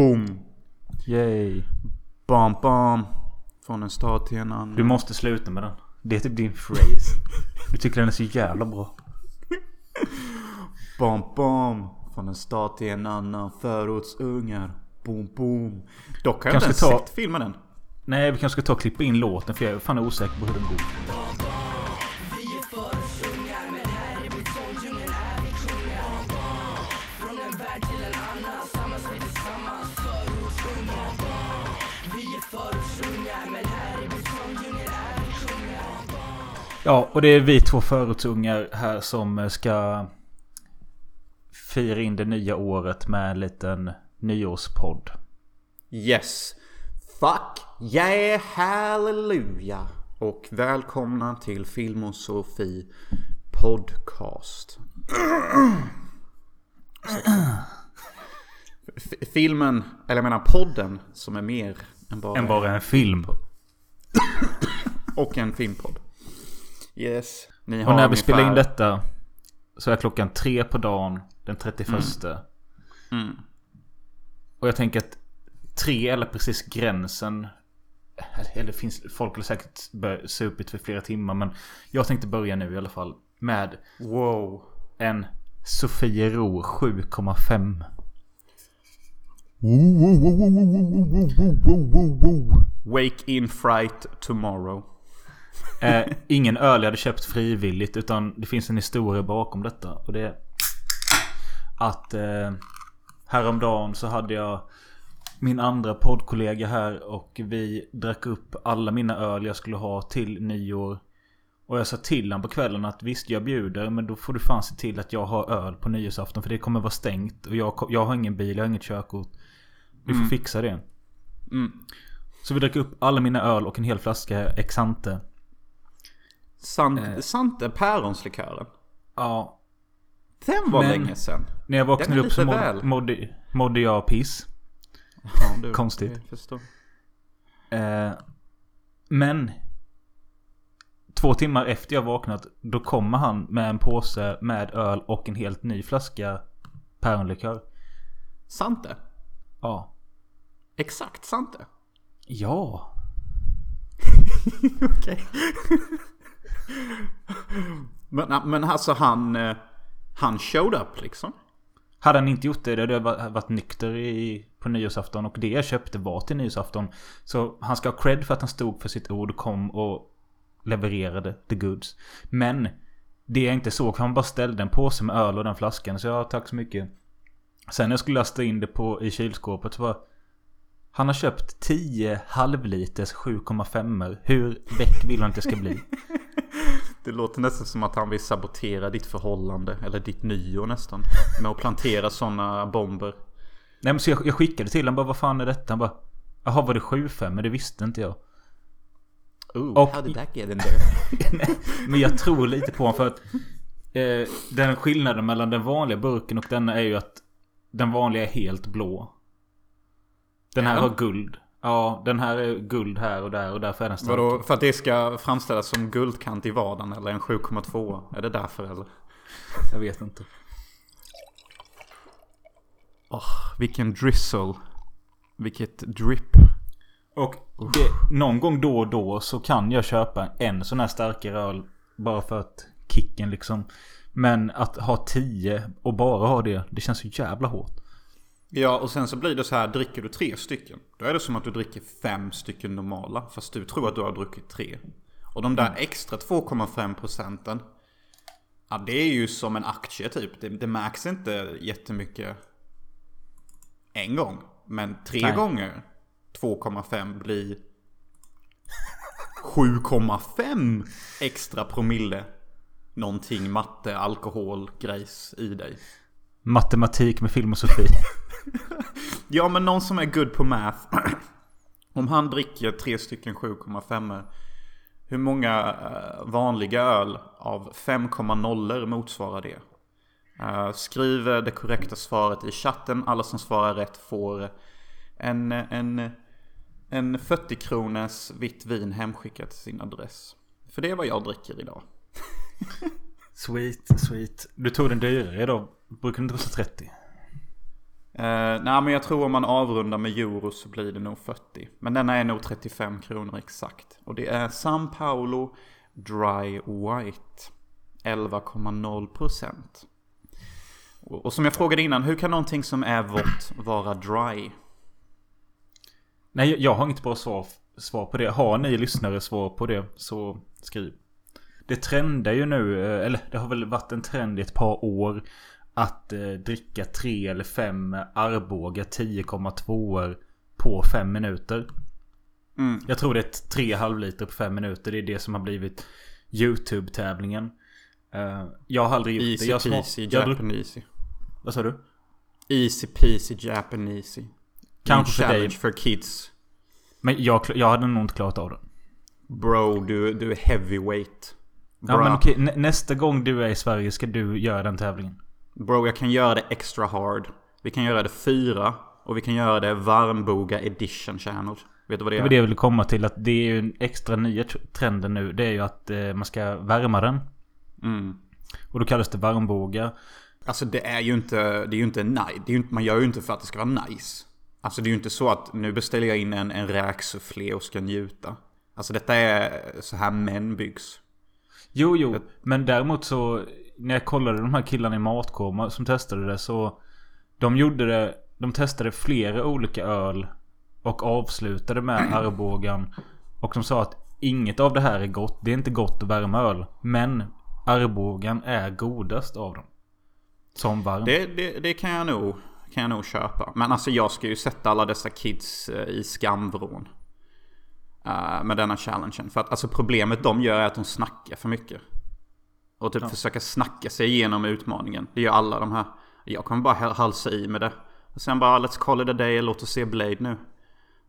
Boom. Yay. Bam, bam. Från en stad till en annan. Du måste sluta med den. Det är typ din phrase. Du tycker den är så jävla bra. Bam, bam. Från en stad till en annan. Förortsungar. Boom, boom. Dock har jag inte ens ta- sett filmen än. Nej, vi kanske ska ta och klippa in låten för jag är fan osäker på hur den går. Ja, och det är vi två förortsungar här som ska fira in det nya året med en liten nyårspodd. Yes. Fuck yeah hallelujah. Och välkomna till Film och Sofie Podcast. F- Filmen, eller jag menar podden, som är mer än bara, Än bara en film. och en filmpodd. Yes. Ni har Och när vi ungefär- spelar in detta så är klockan tre på dagen den 31. Mm. Och jag tänker att tre eller precis gränsen. Eller det finns folk har säkert supit för flera timmar. Men jag tänkte börja nu i alla fall. Med Wow. en Sofiero 7,5. Wake in fright tomorrow. Eh, ingen öl jag hade köpt frivilligt. Utan det finns en historia bakom detta. Och det är att eh, häromdagen så hade jag min andra poddkollega här och vi drack upp alla mina öl jag skulle ha till nyår. Och jag sa till honom på kvällen att visst jag bjuder men då får du fan se till att jag har öl på nyårsafton för det kommer vara stängt. Och jag, jag har ingen bil, jag har inget körkort. Vi får fixa det. Mm. Så vi drack upp alla mina öl och en hel flaska Exante. Sant, Eh. sant är päronslikören. Ja, Den var Men- länge sedan. när jag vaknade upp så mådde, mådde, mådde jag piss. Ja, du, Konstigt. Eh, men Två timmar efter jag vaknat Då kommer han med en påse med öl och en helt ny flaska päronlikör. Sant det? Ja. Exakt sant det? Ja. Okej men, men alltså han... Eh, han showed up liksom? Hade han inte gjort det, då hade jag varit nykter i, på nyårsafton. Och det jag köpte var till nyårsafton. Så han ska ha cred för att han stod för sitt ord och kom och levererade the goods. Men det jag inte såg, han bara ställde en påse med öl och den flaskan. Så jag tack så mycket. Sen när jag skulle lasta in det på, i kylskåpet så var han har köpt 10 halvliters 7,5 Hur väck vill han att det ska bli? Det låter nästan som att han vill sabotera ditt förhållande. Eller ditt nyår nästan. Med att plantera sådana bomber. Nej men så jag, jag skickade till honom bara vad fan är detta? Han bara Jaha var det 7,5? Men det visste inte jag. Ooh, Och- how did that get in there? Men jag tror lite på honom för att eh, Den skillnaden mellan den vanliga burken och denna är ju att Den vanliga är helt blå. Den här Ja. har guld. Ja, den här är guld här och där och därför är den stark. Vadå? För att det ska framställas som guldkant i vardagen eller en 7,2? Är det därför eller? Jag vet inte. Vilken drizzle. Vilket drip. Och det, någon gång då och då så kan jag köpa en sån här starkare öl. Bara för att kicken liksom. Men att ha 10 och bara ha det. Det känns så jävla hårt. Ja, och sen så blir det så här, dricker du tre stycken. Då är det som att du dricker fem stycken normala. Fast du tror att du har druckit tre. Och de där extra 2,5 procenten. Ja, det är ju som en aktie typ. Det, det märks inte jättemycket en gång. Men tre Nej. gånger 2,5 blir 7,5 extra promille. Någonting matte, alkohol, grejs i dig. Matematik med filmosofi. Ja, men någon som är good på math. Om han dricker tre stycken 7,5 Hur många eh, vanliga öl av 5,0 motsvarar det? Eh, skriv eh, det korrekta svaret i chatten. Alla som svarar rätt får en, en, en 40 kronors vitt vin hemskickat till sin adress. För det är vad jag dricker idag. Sweet, sweet. Du tog den dyrare idag. Brukar den inte kosta 30? Uh, nej men jag tror om man avrundar med euro så blir det nog 40. Men denna är nog 35 kronor exakt. Och det är San Paulo Dry White. 11,0%. Och, och som jag frågade innan, hur kan någonting som är vått vara dry? Nej, jag har inget bra svar, svar på det. Har ni lyssnare svar på det så skriv. Det trendar ju nu, eh, eller det har väl varit en trend i ett par år. Att eh, dricka tre eller fem Arboga 10,2 på fem minuter. Mm. Jag tror det är tre halvliter på fem minuter. Det är det som har blivit YouTube-tävlingen. Uh, jag har aldrig gjort Easy det. Jag peasy jag, Japanese. Vad sa du? Easy peasy Japanese. Kanske för dig. för kids. Men jag, jag hade nog inte klarat av det. Bro, du, du är heavyweight. Ja Bra. men okej, nä- nästa gång du är i Sverige ska du göra den tävlingen. Bro, jag kan göra det extra hard. Vi kan göra det fyra. Och vi kan göra det varmboga edition channel. Vet du vad det Det är? var det jag ville komma till. Att det är ju en extra nya tr- trenden nu. Det är ju att eh, man ska värma den. Mm. Och då kallas det varmbåga. Alltså det är ju inte, det är ju inte nice. Det är ju man gör ju inte för att det ska vara nice. Alltså det är ju inte så att nu beställer jag in en, en räksufflé och ska njuta. Alltså detta är så här män byggs. Jo, jo. Men däremot så... När jag kollade de här killarna i Matkoma som testade det så... De gjorde det... De testade flera olika öl. Och avslutade med Arbogan. Och de sa att inget av det här är gott. Det är inte gott att värma öl. Men Arbogan är godast av dem. Som varm. Det, det, det kan, jag nog, kan jag nog köpa. Men alltså jag ska ju sätta alla dessa kids eh, i skamvrån. Eh, med denna challengen. För att alltså problemet de gör är att de snackar för mycket. Och typ Ja. försöka snacka sig igenom utmaningen. Det gör alla de här. Jag kommer bara hal- halsa i med det. Och sen bara let's call it a day, låt oss se Blade nu.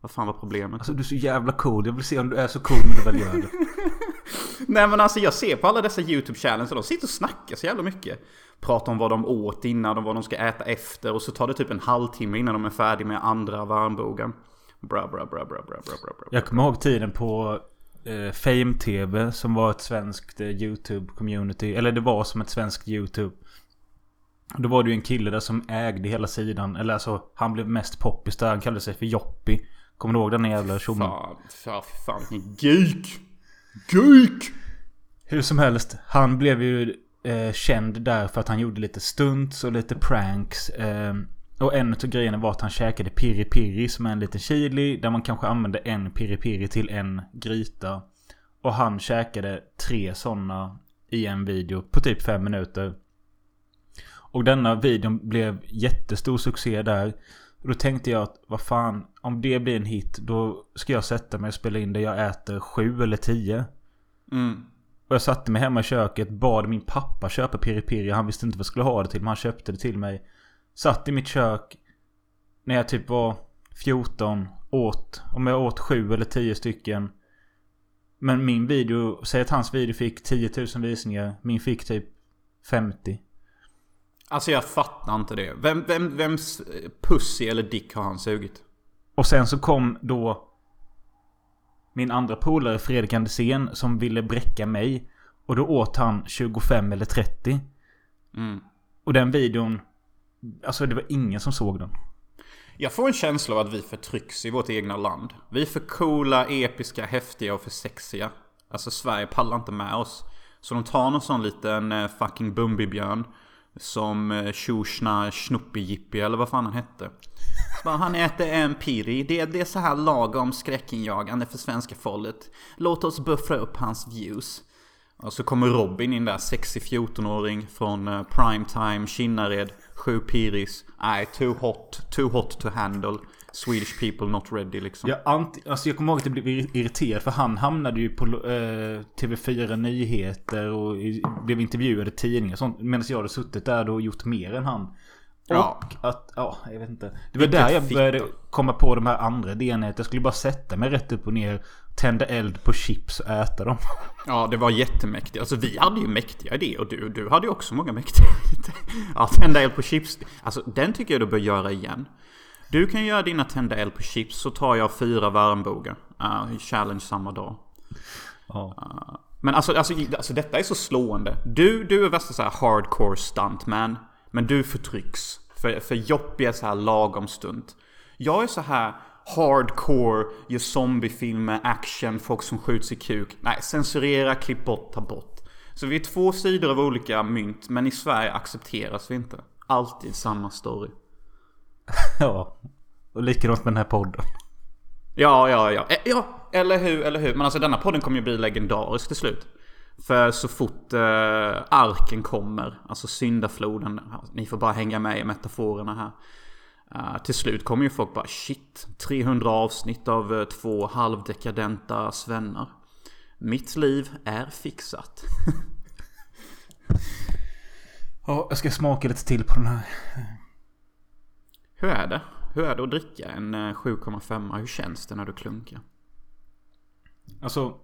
Vad fan var problemet? Alltså du är så jävla cool. Jag vill se om du är så cool när du väl gör det. Nej men alltså jag ser på alla dessa YouTube challenges de sitter och snackar så jävla mycket. Pratar om vad de åt innan och vad de ska äta efter och så tar det typ en halvtimme innan de är färdiga med andra varmbogen. Bra, bra, bra, bra, bra, bra, bra, bra. Jag kommer ihåg tiden på eh, Fame TV som var ett svenskt eh, YouTube-community. Eller det var som ett svenskt YouTube. Då var det ju en kille där som ägde hela sidan. Eller alltså han blev mest poppis där. Han kallade sig för Joppi. Kommer du ihåg den jävla tjommen? Fan, fan, fan geek! Geek! Hur som helst. Han blev ju eh, känd där för att han gjorde lite stunts och lite pranks. Och en av grejerna var att han käkade piri piri som är en liten chili. Där man kanske använde en piri piri till en gryta. Och han käkade tre sådana i en video på typ fem minuter. Och denna videon blev jättestor succé där. Och då tänkte jag att vad fan, om det blir en hit då ska jag sätta mig och spela in det jag äter sju eller tio. Mm. Och jag satte mig hemma i köket, bad min pappa köpa piri piri. Han visste inte vad jag skulle ha det till, men han köpte det till mig. Satt i mitt kök. När jag typ var 14. Åt. Om jag åt sju eller tio stycken. Men min video, säg att hans video fick 10 000 visningar. Min fick typ 50. Alltså jag fattar inte det. Vem, vem, vems pussy eller dick har han sugit? Och sen så kom då min andra polare Fredrik Andersén som ville bräcka mig. Och då åt han 25 eller 30. Mm. Och den videon... Alltså det var ingen som såg den. Jag får en känsla av att vi förtrycks i vårt egna land. Vi är för coola, episka, häftiga och för sexiga. Alltså Sverige pallar inte med oss. Så de tar någon sån liten eh, fucking Bumbibjörn. Som Tjosna Tjorsna eller vad fan han hette. Bara, han äter en piri. Det, det är så här lagom skräckinjagande för svenska folket. Låt oss buffra upp hans views. Och så kommer Robin in där, sexig 14-åring från eh, primetime, Kinnared, sju piris. Nej, too hot, too hot to handle. Swedish people not ready liksom. Jag, anti, alltså jag kommer ihåg att jag blev irriterad för han hamnade ju på eh, TV4 Nyheter och blev intervjuad i tidningar och sånt. Medan jag hade suttit där och gjort mer än han. Och Ja. att, ja, jag vet inte. Det var Vilket där jag fitta. började komma på de här andra idéerna. Att jag skulle bara sätta mig rätt upp och ner. Tända eld på chips och äta dem. Ja, det var jättemäktigt. Alltså vi hade ju mäktiga idéer och du, du hade ju också många mäktiga idéer. Ja, tända eld på chips. Alltså den tycker jag du bör göra igen. Du kan göra dina tända eld på chips så tar jag fyra varmbogar. Uh, challenge samma dag. Ja. Men alltså, alltså, alltså detta är så slående. Du, du är värsta så här hardcore stuntman. Men du förtrycks. För, för är så här lagom stunt. Jag är så här hardcore, gör zombiefilmer, action, folk som skjuts i kuk. Nej, censurera, klipp bort, ta bort. Så vi är två sidor av olika mynt, men i Sverige accepteras vi inte. Alltid samma story. Ja. Och likadant med den här podden. Ja, ja, ja. Eh, Ja, eller hur, eller hur. Men alltså denna podden kommer ju bli legendarisk till slut. För så fort eh, arken kommer, alltså syndafloden, ni får bara hänga med i metaforerna här. Eh, till slut kommer ju folk bara shit, 300 avsnitt av eh, två halvdekadenta svennar. Mitt liv är fixat. Ja, jag ska smaka lite till på den här. Hur är det? Hur är det att dricka en eh, 7,5? Hur känns det när du klunkar? Alltså,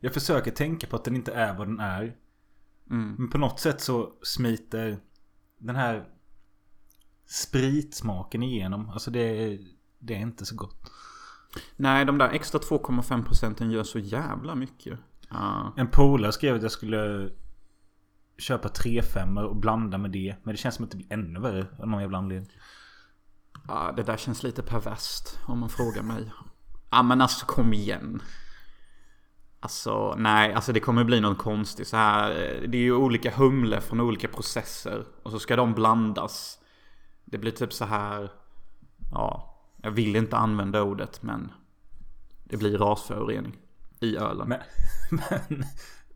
jag försöker tänka på att den inte är vad den är. Men på något sätt så smiter den här spritsmaken igenom. Alltså det är, det är inte så gott. Nej, de där extra 2,5 procenten gör så jävla mycket. Ja. En polare skrev att jag skulle köpa 3-5 och blanda med det. Men det känns som att det blir ännu värre av någon jävla anledning. Ja, det där känns lite perverst om man frågar mig. Ja men alltså kom igen. Alltså nej, alltså det kommer bli något konstigt så här. Det är ju olika humle från olika processer. Och så ska de blandas. Det blir typ så här. Ja, jag vill inte använda ordet men. Det blir rasförorening. I ölen. Men, men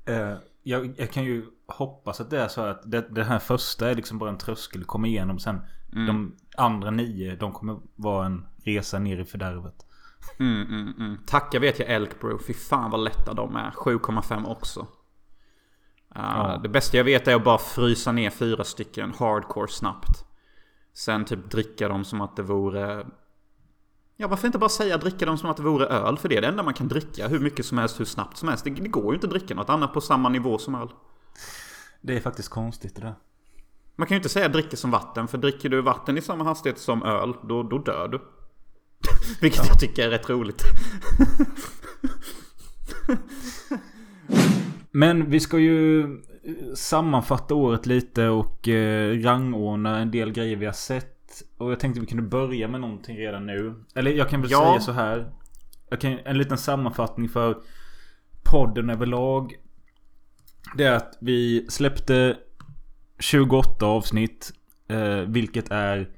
eh, jag, jag kan ju hoppas att det är så att det, det här första är liksom bara en tröskel komma igenom. Sen de andra nio, de kommer vara en resa ner i fördärvet. Mm, mm, mm. Tacka vet jag Elk Bro. Fy fan vad lätta de är. 7,5 också. Uh, Ja. Det bästa jag vet är att bara frysa ner fyra stycken hardcore snabbt. Sen typ dricka dem som att det vore... Ja varför inte bara säga dricka dem som att det vore öl? För det är det enda man kan dricka hur mycket som helst, hur snabbt som helst. Det, det går ju inte att dricka något annat på samma nivå som öl. Det är faktiskt konstigt det där. Man kan ju inte säga dricka som vatten. För dricker du vatten i samma hastighet som öl, då, då dör du. Vilket jag tycker är rätt roligt. Men vi ska ju eh, sammanfatta året lite och eh, rangordna en del grejer vi har sett. Och jag tänkte vi kunde börja med någonting redan nu. Eller jag kan väl Ja. säga så här. Kan, en liten sammanfattning för podden överlag. Det är att vi släppte 28 avsnitt. Eh, vilket är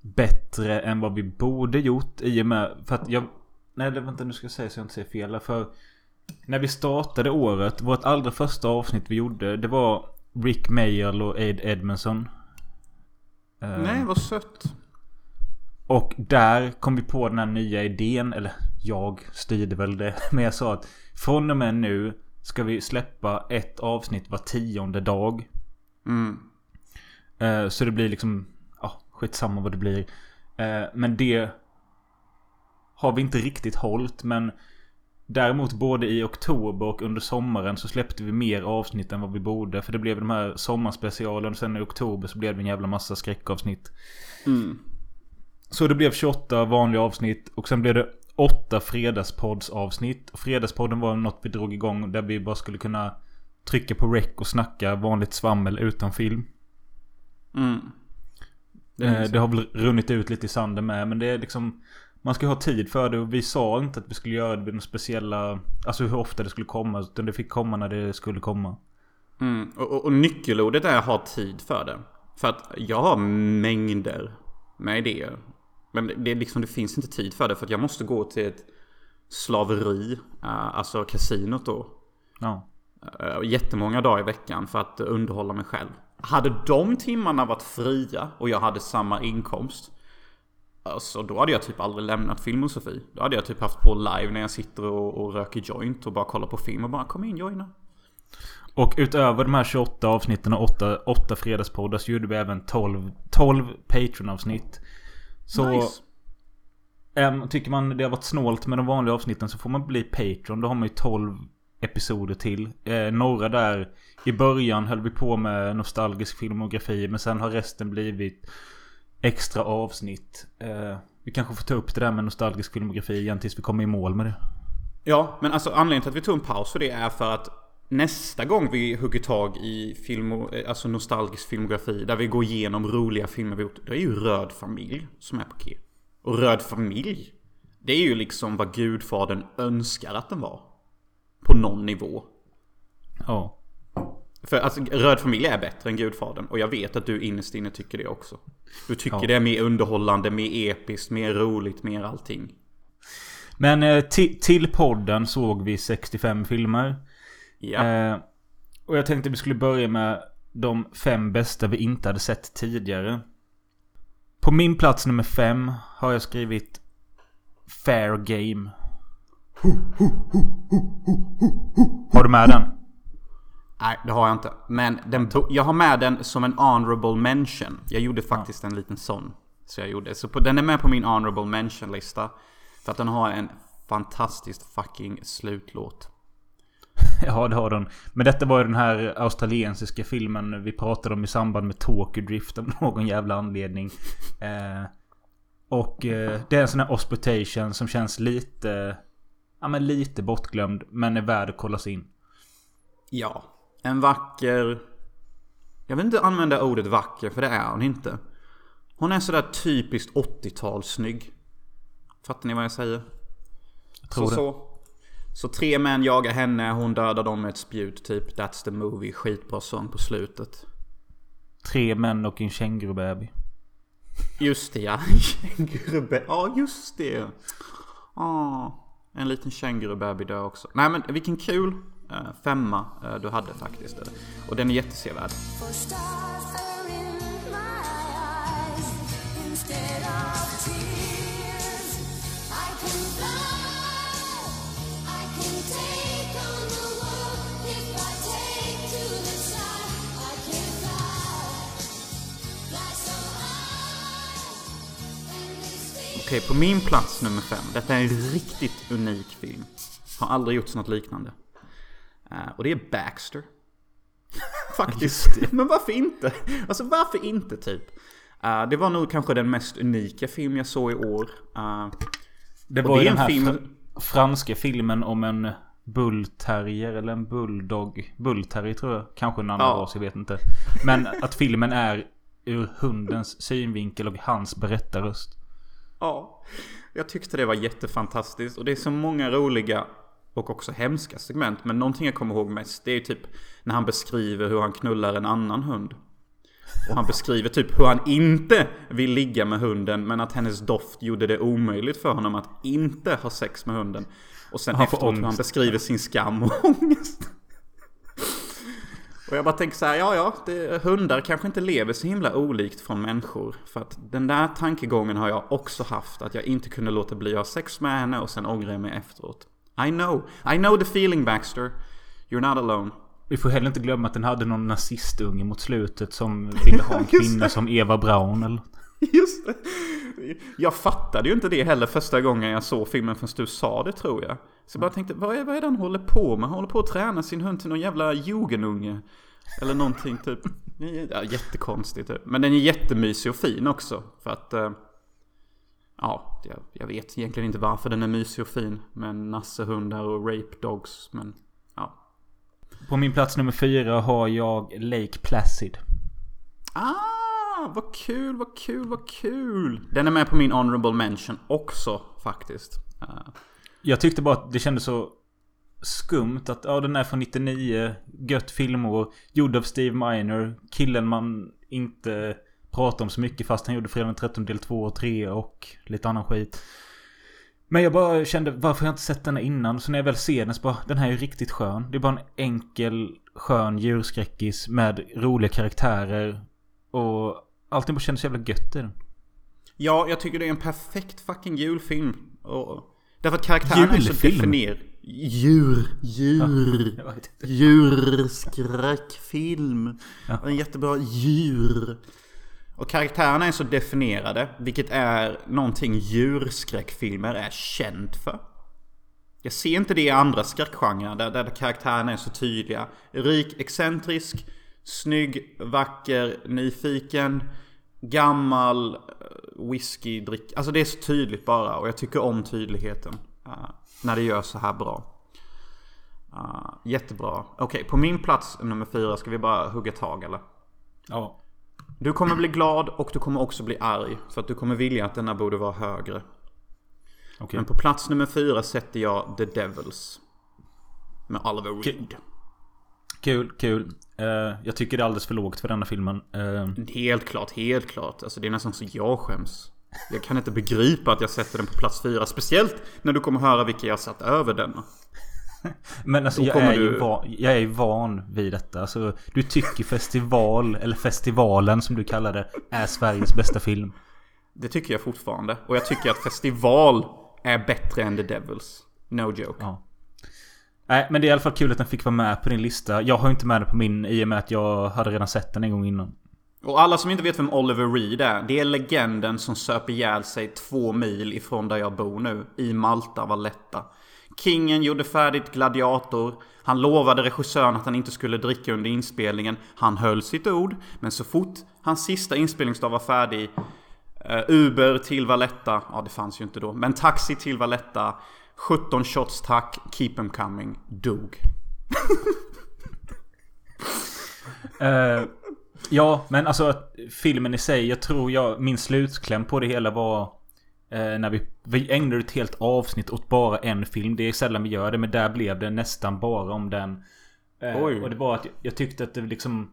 bättre än vad vi borde gjort i och med... För att jag... Nej, vänta nu ska jag säga så jag inte säger fel. För när vi startade året, vårt allra första avsnitt vi gjorde, det var Rick Mayall och Aid Edmondson. Eh, Nej, vad sött. Och där kom vi på den här nya idén, eller jag styrde väl det. Men jag sa att från och med nu ska vi släppa ett avsnitt var tionde dag. Mm. Eh, Så det blir liksom, skitsamma vad det blir. Eh, Men det har vi inte riktigt hållit. Men däremot både i oktober och under sommaren så släppte vi mer avsnitt än vad vi borde. För det blev de här sommarspecialen. Sen i oktober så blev det en jävla massa skräckavsnitt. Mm. Så det blev 28 vanliga avsnitt och sen blev det 8 fredagspoddsavsnitt. Och Fredagspodden var något vi drog igång där vi bara skulle kunna trycka på rec och snacka vanligt svammel utan film. Mm. Eh, Det har väl runnit ut lite i sanden med men det är liksom Man ska ha tid för det och vi sa inte att vi skulle göra det vid några speciella Alltså hur ofta det skulle komma utan det fick komma när det skulle komma Mm. Och, och, och nyckelordet är att ha tid för det. För att jag har mängder med idéer. Men det, det, liksom, det finns inte tid för det. För att jag måste gå till ett slaveri. eh, alltså kasinot då. Ja eh, jättemånga dagar i veckan för att underhålla mig själv. Hade de timmarna varit fria och jag hade samma inkomst. Alltså då hade jag typ aldrig lämnat Filmosofi. Då hade jag typ haft på live när jag sitter och, och röker joint och bara kollar på film och bara kom in joina. Och utöver de här 28 avsnitten och 8, 8 fredagspoddar så gjorde vi även 12, 12 Patreon-avsnitt Så nice. Äm, tycker man det har varit snålt med de vanliga avsnitten så får man bli Patreon. Då har man ju 12 episoder till. Eh, några där i början höll vi på med nostalgisk filmografi. Men sen har resten blivit extra avsnitt. Eh, vi kanske får ta upp det där med nostalgisk filmografi igen tills vi kommer i mål med det. Ja, men alltså anledningen till att vi tog en paus för det är för att nästa gång vi hugger tag i film, eh, alltså nostalgisk filmografi där vi går igenom roliga filmer vi gjort. Det är ju Röd familj som är på G. Och Röd familj. Det är ju liksom vad Gudfadern önskar att den var. På någon nivå. Ja. För alltså, Röd familj är bättre än Gudfadern. Och jag vet att du innerst inne tycker det också. Du tycker Ja. det är mer underhållande, mer episkt, mer roligt, mer allting. Men eh, ti- till podden såg vi 65 filmer. Ja. Eh, och jag tänkte vi skulle börja med de fem bästa vi inte hade sett tidigare. På min plats nummer fem har jag skrivit Fair Game. Har du med den? Nej, det har jag inte. Men den, jag har med den som en honorable mention. Jag gjorde faktiskt en liten sån. Så jag gjorde. Så på, den är med på min honorable mention-lista. För att den har en fantastiskt fucking slutlåt. Ja, det har den. Men detta var ju den här australiensiska filmen vi pratade om i samband med Tokyo Drift av någon jävla anledning. Eh, och eh, det är en sån här Ospitation som känns lite... Ja men lite bortglömd. Men är värd att kollas in. Ja. En vacker... Jag vill inte använda ordet vacker, för det är hon inte. Hon är sådär typiskt 80-tals snygg. Fattar ni vad jag säger? Jag tror så, det. så. Så tre män jagar henne, hon dödar dem med ett spjut typ. That's the movie. Skitbra sång på slutet. Tre män och en kängurubaby. Just det ja. Kängurubä. Ja just det. Ja. En liten kängurubaby dör också. Nej men vilken kul eh, femma eh, du hade faktiskt. Eh, och den är jättesevärd. Okej, på min plats nummer fem. Detta är en riktigt unik film. Har aldrig gjorts något liknande. Eh, och det är Baxter. Faktiskt. Men varför inte? Alltså varför inte typ? Eh, det var nog kanske den mest unika film jag såg i år. Eh, Det var det ju den en här film- fr- franska filmen om en bullterrier eller en bulldog. Bullterrier tror jag. Kanske en annan Ja. ras, jag vet inte. Men att filmen är ur hundens synvinkel och hans berättarröst. Ja, jag tyckte det var jättefantastiskt. Och det är så många roliga och också hemska segment. Men någonting jag kommer ihåg mest det är typ när han beskriver hur han knullar en annan hund. Och han beskriver typ hur han inte vill ligga med hunden men att hennes doft gjorde det omöjligt för honom att inte ha sex med hunden. Och sen Han efteråt hur han beskriver sin skam och ångest. Och jag bara tänker så här, ja ja, det, hundar kanske inte lever så himla olikt från människor. För att den där tankegången har jag också haft. Att jag inte kunde låta bli att ha sex med henne och sen ångrar jag mig efteråt. I know, I know the feeling Baxter. You're not alone. Vi får heller inte glömma att den hade någon nazistunge mot slutet som ville ha en kvinna som Eva Braun eller... Just det. Jag fattade ju inte det heller första gången jag såg filmen förrän du sa det tror jag. Så jag bara tänkte, vad är, vad är det han håller på med? Han håller på att träna sin hund till någon jävla jugendunge. Eller någonting typ. Ja, jättekonstigt typ. Men den är jättemysig och fin också. För att... eh, Ja, jag, jag vet egentligen inte varför den är mysig och fin. Med nassehundar och rape dogs. Men ja. På min plats nummer fyra har jag Lake Placid. Ah, vad kul, vad kul, vad kul. Den är med på min honorable mention också faktiskt. Eh. Jag tyckte bara att det kändes så skumt att ja, den är från 99. Gött filmår. Gjord av Steve Miner. Killen man inte pratar om så mycket fast han gjorde Fredag den 13 del 2 och 3 och lite annan skit. Men jag bara kände varför har jag inte sett den här innan? Så när jag väl ser den så bara den här är ju riktigt skön. Det är bara en enkel skön djurskräckis med roliga karaktärer. Och allting bara kändes så jävla gött i den. Ja, jag tycker det är en perfekt fucking julfilm. Och, därför att karaktären är så Julfilm? definierad. Djur, djur. Inte. Djurskräckfilm. Ja. En jättebra djur. Och karaktärerna är så definierade, vilket är någonting djurskräckfilmer är känt för. Jag ser inte det i andra skräckgenrer där, där karaktärerna är så tydliga. Rik, excentrisk, snygg, vacker, nyfiken, gammal, eh, whiskydrick. Alltså det är så tydligt bara och jag tycker om tydligheten. eh, när det gör så här bra. Uh, jättebra. Okej, på min plats nummer fyra ska vi bara hugga tag eller? Ja. Du kommer bli glad och du kommer också bli arg. För att du kommer vilja att denna borde vara högre. Okej. Men på plats nummer fyra sätter jag The Devils. Med Oliver Reed. Kul, kul. Eh, jag tycker det är alldeles för lågt för denna filmen. Eh, Helt klart, helt klart. Alltså det är nästan så jag skäms. Jag kan inte begripa att jag sätter den på plats fyra. Speciellt när du kommer höra vilka jag satt över denna. men alltså jag är, du- van, jag är van vid detta. Alltså, du tycker festival, eller festivalen som du kallar det, är Sveriges bästa film. Det tycker jag fortfarande. Och jag tycker att festival är bättre än The Devils. No joke. Ja. Nej, men det är i alla fall kul att den fick vara med på din lista. Jag har inte med den på min i och med att jag hade redan sett den en gång innan. Och alla som inte vet vem Oliver Reed är. Det är legenden som söp ihjäl sig två mil ifrån där jag bor nu. I Malta, Valletta. Kingen gjorde färdigt Gladiator. Han lovade regissören att han inte skulle dricka under inspelningen. Han höll sitt ord. Men så fort hans sista inspelningsdag var färdig. Eh, Uber till Valletta. Ja, det fanns ju inte då. Men taxi till Valletta. 17 shots tack. Keep em coming. Dog. Eh, ja, men alltså filmen i sig. Jag tror jag, min slutkläm på det hela var eh, när vi, vi ägnade ett helt avsnitt åt bara en film. Det är sällan vi gör det, men där blev det nästan bara om den. Oj. Och det var att jag tyckte att det liksom...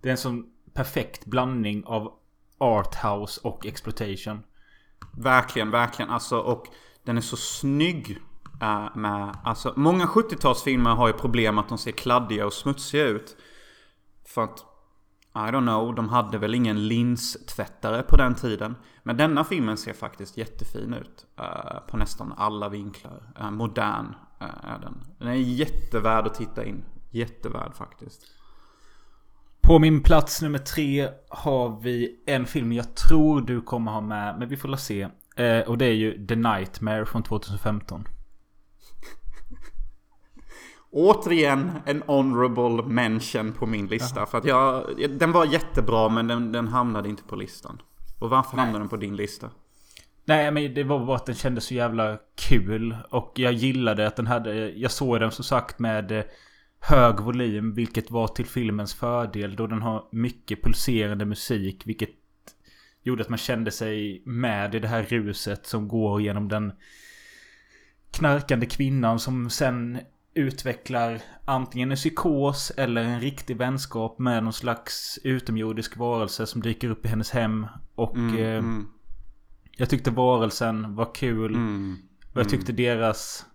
Det är en sån perfekt blandning av arthouse och exploitation. Verkligen, verkligen. Alltså, och den är så snygg. Eh, med, alltså, många 70-talsfilmer har ju problem att de ser kladdiga och smutsiga ut. För att, I don't know, de hade väl ingen linstvättare på den tiden. Men denna filmen ser faktiskt jättefin ut. eh, på nästan alla vinklar. Eh, modern eh, är den. Den är jättevärd att titta in. Jättevärd faktiskt. På min plats nummer tre har vi en film jag tror du kommer ha med. Men vi får la se. Eh, och det är ju The Nightmare från 2015. Återigen en honorable mention på min lista. För att jag, den var jättebra men den, den hamnade inte på listan. Och varför hamnade den på din lista? Nej men det var bara att den kändes så jävla kul. Och jag gillade att den hade... Jag såg den som sagt med eh, hög volym. Vilket var till filmens fördel. Då den har mycket pulserande musik. Vilket gjorde att man kände sig med i det här ruset som går genom den knarkande kvinnan som sen utvecklar antingen en psykos eller en riktig vänskap med någon slags utomjordisk varelse som dyker upp i hennes hem. Och Mm, eh, mm, jag tyckte varelsen var kul. mm. Och jag tyckte deras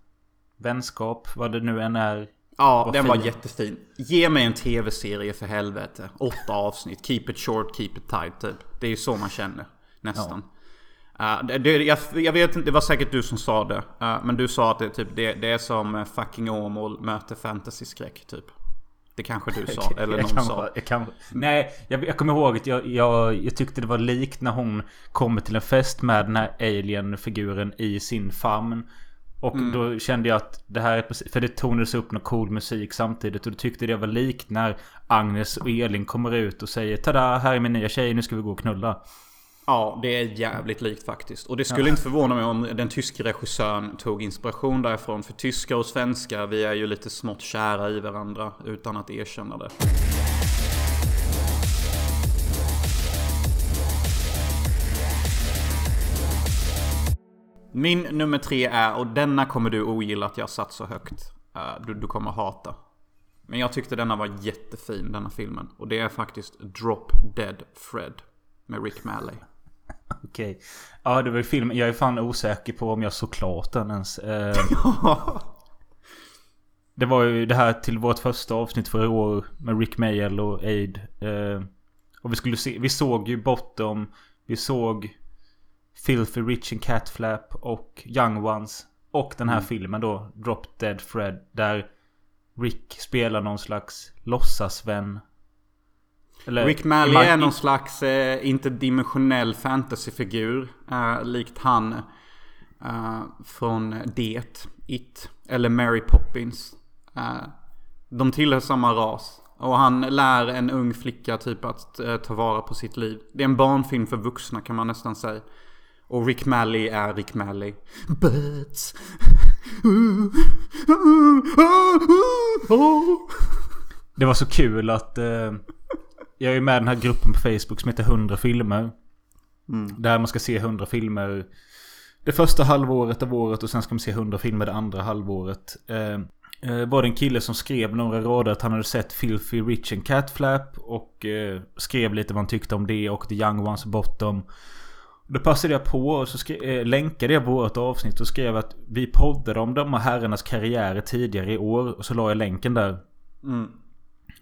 vänskap, vad det nu än är. Ja, Vad den var fin. jättefin. Ge mig en tv-serie för helvete. Åtta avsnitt. Keep it short, keep it tight typ. Det är ju så man känner. Nästan. Uh, det, det, jag, jag vet inte, det var säkert du som sa det. Uh, men du sa att det, typ, det, det är som eh, fucking Åmål möter fantasy-skräck typ. Det kanske du sa, eller någon kan, sa. jag kan, nej, jag, jag kommer ihåg att jag, jag, jag tyckte det var likt när hon kommer till en fest med den här alien-figuren i sin famn. Och Mm. då kände jag att det här är precis, För det tonades upp någon cool musik samtidigt. Och då tyckte det var likt när Agnes och Elin kommer ut och säger Tada, här är min nya tjej, nu ska vi gå och knulla. Ja, det är jävligt likt faktiskt. Och det skulle inte förvåna mig om den tyske regissören tog inspiration därifrån. För tyskar och svenskar, vi är ju lite smått kära i varandra utan att erkänna det. Min nummer tre är, och denna kommer du ogilla att jag satt så högt. Eh, Du, du kommer hata. Men jag tyckte denna var jättefin, denna filmen. Och det är faktiskt Drop Dead Fred. Med Rick Malley. Okej. Ja, det var ju filmen. Jag är fan osäker på om jag såg klart den ens. Eh, det var ju det här till vårt första avsnitt för i år. Med Rick Mayall och Aid. Eh, och vi skulle se. Vi såg ju Bottom. Vi såg Filthy Rich and Catflap och Young Ones. Och den här filmen då. Drop Dead Fred. Där Rick spelar någon slags låtsasvän. Eller, Rick Malley är någon slags eh, interdimensionell fantasyfigur. Eh, likt han eh, från Det, It. Eller Mary Poppins. Eh, de tillhör samma ras. Och han lär en ung flicka typ att eh, ta vara på sitt liv. Det är en barnfilm för vuxna kan man nästan säga. Och Rick Malley är Rick Malley. But... Det var så kul att eh, jag är med i den här gruppen på Facebook som heter 100 filmer. Där man ska se 100 filmer det första halvåret av året och sen ska man se 100 filmer det andra halvåret. Eh, eh, var det en kille som skrev några rader att han hade sett Filthy Rich and Catflap och eh, skrev lite vad han tyckte om det och The Young Ones Bottom. Då passade jag på och så skrev, eh, länkade jag vårt avsnitt och skrev att vi poddade om de här herrarnas karriärer tidigare i år och så la jag länken där. Mm.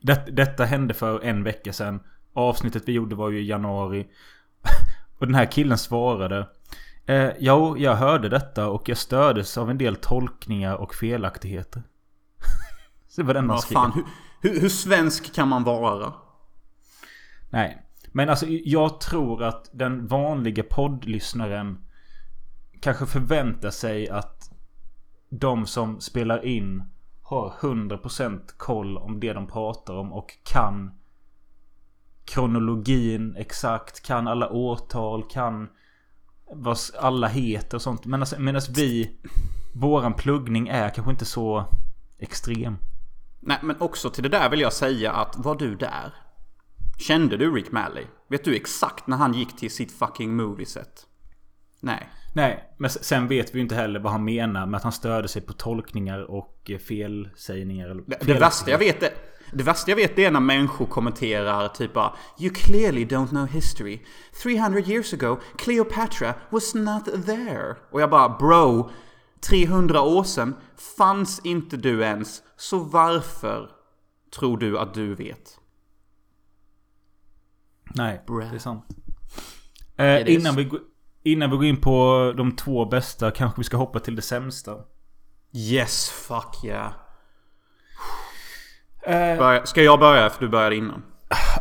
Det, detta hände för en vecka sedan. Avsnittet vi gjorde var ju i januari. och den här killen svarade. Eh, jo, jag hörde detta och jag stördes av en del tolkningar och felaktigheter. Så det var den man skrev. hur, hur, hur svensk kan man vara? Nej. Men alltså jag tror att den vanliga poddlyssnaren kanske förväntar sig att de som spelar in har 100% koll om det de pratar om och kan kronologin exakt, kan alla årtal, kan vad alla heter och sånt. Men alltså, medan vi, våran pluggning är kanske inte så extrem. Nej, men också till det där vill jag säga att var du där? Kände du Rick Malley? Vet du exakt när han gick till sitt fucking movieset? Nej. Nej, men sen vet vi ju inte heller vad han menar med att han störde sig på tolkningar och eh, felsägningar. eller Det, det värsta jag vet är... Det värsta jag vet är när människor kommenterar typ bara You clearly don't know history. 300 years ago, Cleopatra was not there. Och jag bara bro, 300 år sedan fanns inte du ens. Så varför tror du att du vet? Nej, Bruh. det är sant. Eh, innan, vi, går- innan vi går in på de två bästa kanske vi ska hoppa till det sämsta. Yes, fuck yeah. Eh, Börja, ska jag börja för du började innan?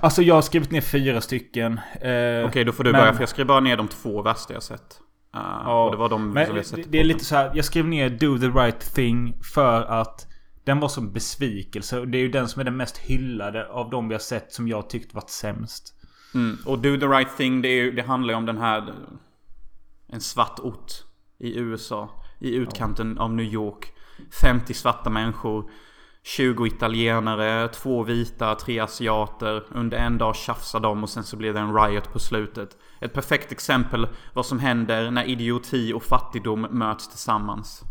alltså jag har skrivit ner fyra stycken. Eh, Okej, då får du men- börja för jag skrev bara ner de två värsta jag sett. Uh, Ja, och det var de men som jag sett det, är lite så här. Jag skrev ner Do the right thing för att den var som besvikelse. Och det är ju den som är den mest hyllade av de vi har sett som jag tyckt varit sämst. Mm. Och Do the right thing, det, är, det handlar ju om den här... En svart ort i USA. I utkanten av New York. 50 svarta människor. 20 italienare, två vita, tre asiater. Under en dag tjafsar de och sen så blir det en riot på slutet. Ett perfekt exempel vad som händer när idioti och fattigdom möts tillsammans.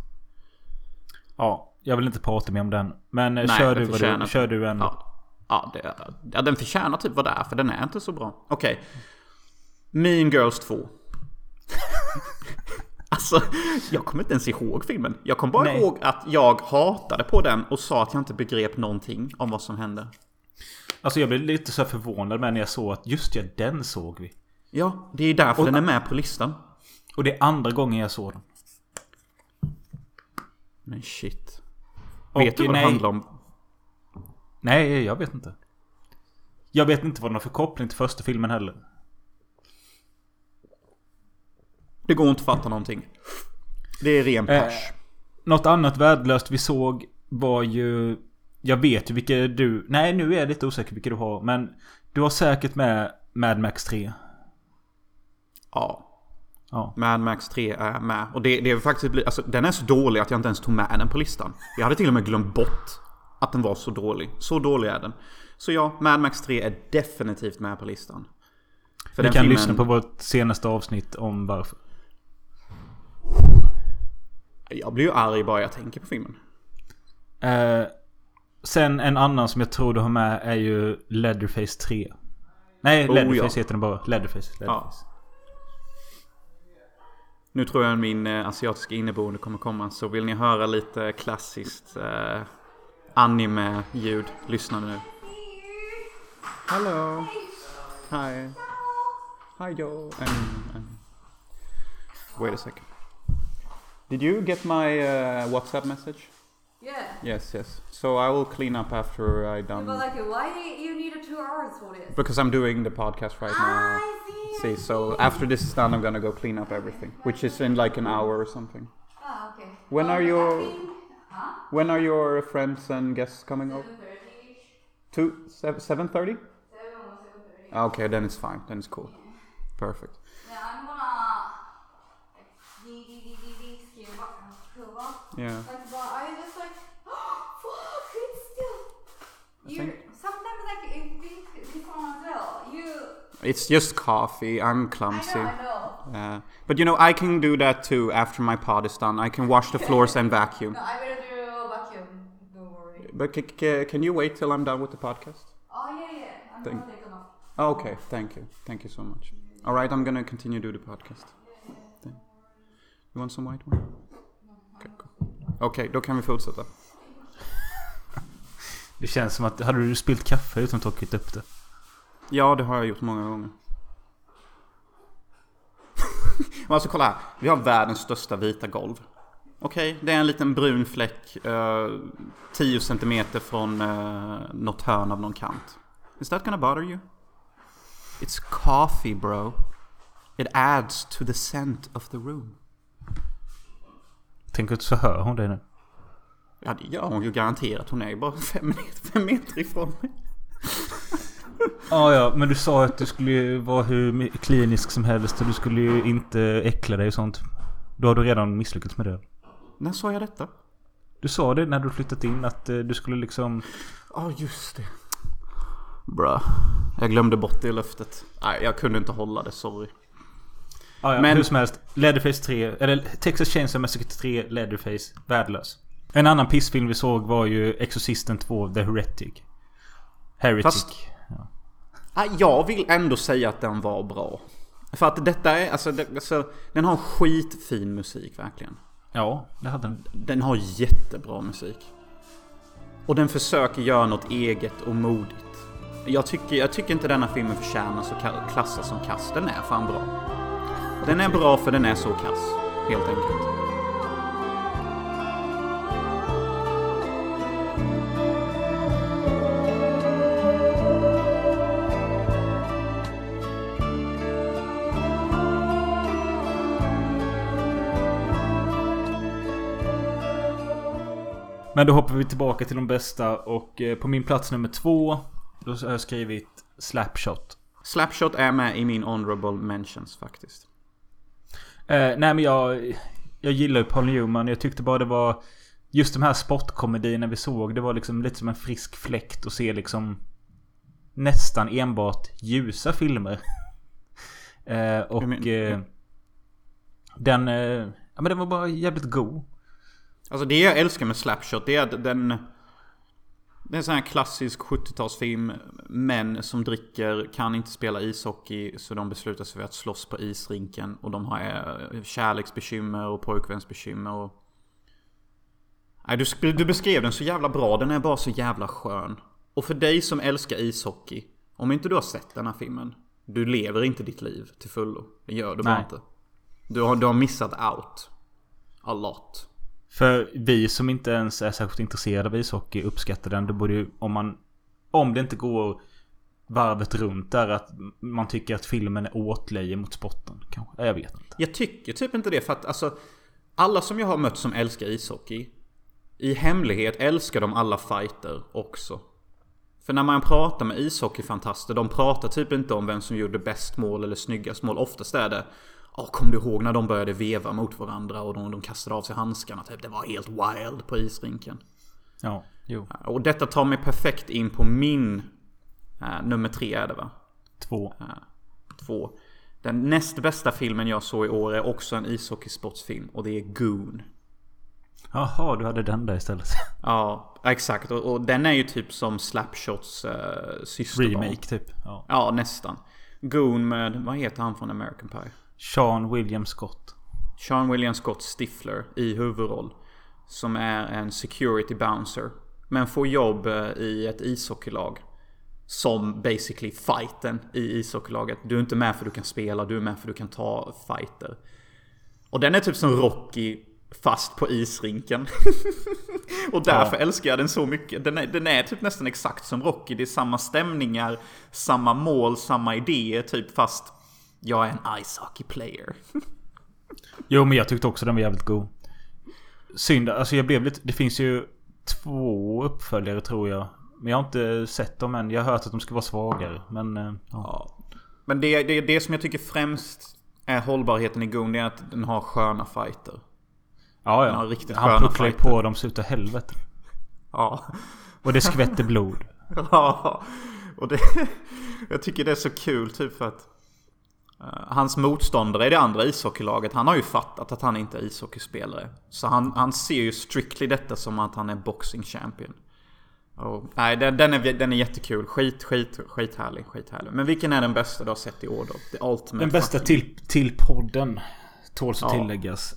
Ja, jag vill inte prata mer om den. Men eh, Nej, kör, du du, kör du en. Ja, ja, det, ja den förtjänar typ vad det är för den är inte så bra. Okej. Mean Girls 2. alltså, jag kommer inte ens ihåg filmen. Jag kommer bara Nej. ihåg att jag hatade på den och sa att jag inte begrep någonting om vad som hände. Alltså jag blev lite så här förvånad med när jag såg att just ja, den såg vi. Ja, det är därför den är med på listan. Och det är andra gången jag såg den. Men shit. Och Vet du vad nej, det handlar om? Nej, jag vet inte. Jag vet inte vad den har för koppling till första filmen heller. Det går inte att fatta någonting. Det är ren Eh, pers. Något annat värdelöst vi såg var ju... Jag vet ju vilka du... Nej, nu är jag lite osäker vilka du har. Men du har säkert med Mad Max 3. Ja. Ja. Mad Max 3 är med. Och det, det är faktiskt, alltså, den är så dålig att jag inte ens tog med den på listan. Jag hade till och med glömt bort att den var så dålig. Så dålig är den. Så ja, Mad Max 3 är definitivt med på listan. För den kan filmen- lyssna på vårt senaste avsnitt om varför. Jag blir ju arg bara jag tänker på filmen. Eh, sen en annan som jag tror du har med är ju Leatherface 3. Nej, Oh, Leatherface ja. heter den bara. Leatherface. Leatherface. Nu tror jag min eh, asiatiska inneboende kommer komma. Så vill ni höra lite klassiskt eh, anime-ljud, lyssna nu. Hello. Hi. Hi Joe. And, and... Wait a second. Did you get my uh, WhatsApp message? Yeah. Yes, yes. So I will clean up after I done. But like, why you needed two hours for this? Because I'm doing the podcast right now. I see. See, so after this is done, I'm gonna go clean up everything, which is in like an hour or something. Ah, okay. When Well, are I your- think- Huh? When are your friends and guests coming over? 7.30. Two, 7.30? 7 or 7.30. Okay, then it's fine. Then it's cool. Yeah. Perfect. Yeah, I'm gonna... Yeah. Like, but I just like, fuck, it's still... You. Sometimes like, well. You... It's just coffee. I'm clumsy. I know, I know. Yeah, but you know, I can do that too after my pot is done. I can wash the floors and vacuum. No, But c- c- can you wait till I'm done with the podcast? Oh yeah, yeah. I'm Thank- gonna take them off. Oh, okay, thank you. Thank you so much. All right, I'm gonna continue to do the podcast. Then. You want some white wine? Okay, cool. Okej, då kan vi fortsätta. Det känns som att... Hade du spillt kaffe utan att ha tagit upp det? Ja, det har jag gjort många gånger. Men alltså kolla här. Vi har världens största vita golv. Okej, det är en liten brun fläck. eh, 10 centimeter från uh, något hörn av någon kant. Is that gonna bother you? It's coffee bro. It adds to the scent of the room. Tänk att så hör hon det nu. Ja, det gör hon ju garanterat. Hon är ju bara fem meter, fem meter ifrån mig. Ja, ja, men du sa att du skulle vara hur klinisk som helst och du skulle ju inte äckla dig och sånt. Då har du redan misslyckats med det. När sa jag detta? Du sa det när du flyttat in att eh, du skulle liksom... Ja, just det. Bra. Jag glömde bort det löftet. Nej, jag kunde inte hålla det, sorry. Ja, ja, Men- hur som helst. Leatherface 3, eller Texas Chainsaw Massacre 3, Leatherface, värdelös. En annan pissfilm vi såg var ju Exorcisten 2, The Heretic. Heretic. Fast- Nej, Jag vill ändå säga att den var bra. För att detta är, alltså, det, alltså den har skitfin musik verkligen. Ja, det hade den. Den har jättebra musik. Och den försöker göra något eget och modigt. Jag tycker, jag tycker inte denna filmen förtjänar så klassas som kass. Den är fan bra. Den är bra för den är så kass. Helt enkelt. Men då hoppar vi tillbaka till de bästa och eh, på min plats nummer två Då har jag skrivit Slapshot. Slapshot är med i min honorable mentions faktiskt. Eh, nej men jag... Jag gillar ju Paul Newman. Jag tyckte bara det var... Just de här sportkomedierna vi såg. Det var liksom lite som en frisk fläkt att se liksom... Nästan enbart ljusa filmer. eh, och... Men- eh, den... Eh, ja men den var bara jävligt god. Alltså det jag älskar med Slapshot det är att den... Det är en sån här klassisk 70-talsfilm. Män som dricker kan inte spela ishockey så de beslutar sig för att slåss på isrinken. Och de har eh, kärleksbekymmer och pojkvänsbekymmer och... Nej, du, du beskrev den så jävla bra. Den är bara så jävla skön. Och för dig som älskar ishockey. Om inte du har sett den här filmen. Du lever inte ditt liv till fullo. Det gör du bara inte. Du har, du har missat out. A lot. För vi som inte ens är särskilt intresserade av ishockey uppskattar den. Det borde ju, om man... Om det inte går varvet runt där att man tycker att filmen är åtlöje mot sporten. Kanske. Jag vet inte. Jag tycker typ inte det för att alltså Alla som jag har mött som älskar ishockey I hemlighet älskar de alla fighter också För när man pratar med ishockeyfantaster De pratar typ inte om vem som gjorde bäst mål eller snyggast mål Oftast är det Åh, kommer du ihåg när de började veva mot varandra och de, de kastade av sig handskarna typ Det var helt wild på isrinken Ja, jo. Och detta tar mig perfekt in på min eh, Nummer tre är det va? Två. Två. Den näst bästa filmen jag såg i år är också en ishockeysportsfilm och det är Goon. Jaha, du hade den där istället. Ja, exakt. Och, och den är ju typ som Slapshots uh, systerbarn. Remake typ. Ja. Ja, nästan. Goon med, vad heter han från American Pie? Sean William Scott. Sean William Scott Stifler i huvudroll. Som är en security bouncer. Men får jobb eh, i ett ishockeylag. Som basically fighten i ishockeylaget. Du är inte med för du kan spela, du är med för du kan ta fighter. Och den är typ som Rocky fast på isrinken. och därför älskar jag den så mycket. Den är, den är typ nästan exakt som Rocky. Det är samma stämningar, samma mål, samma idéer typ fast jag är en ice hockey player. Jo, men jag tyckte också den var jävligt god. Synd, alltså jag blev lite... Det finns ju två uppföljare tror jag. Men jag har inte sett dem än. Jag har hört att de ska vara svagare. Men... eh, Ja. Ja. Men det, det, det som jag tycker främst är hållbarheten i Goon det är att den har sköna fighter. Ja, Ja, ja. riktigt Han sköna pucklar fighter. på dem så utav helvete. Ja. Och det skvätter blod. Ja, och det, jag tycker det är så kul typ för att hans motståndare i det andra ishockeylaget, han har ju fattat att han inte är ishockeyspelare. Så han, han ser ju strictly detta som att han är boxing champion. Och, nej, den, den, är, den är jättekul. Skit, skit, skithärlig, skithärlig. Men vilken är den bästa du har sett i år då? The ultimate Den bästa till, till podden. Tåls att Ja. tilläggas.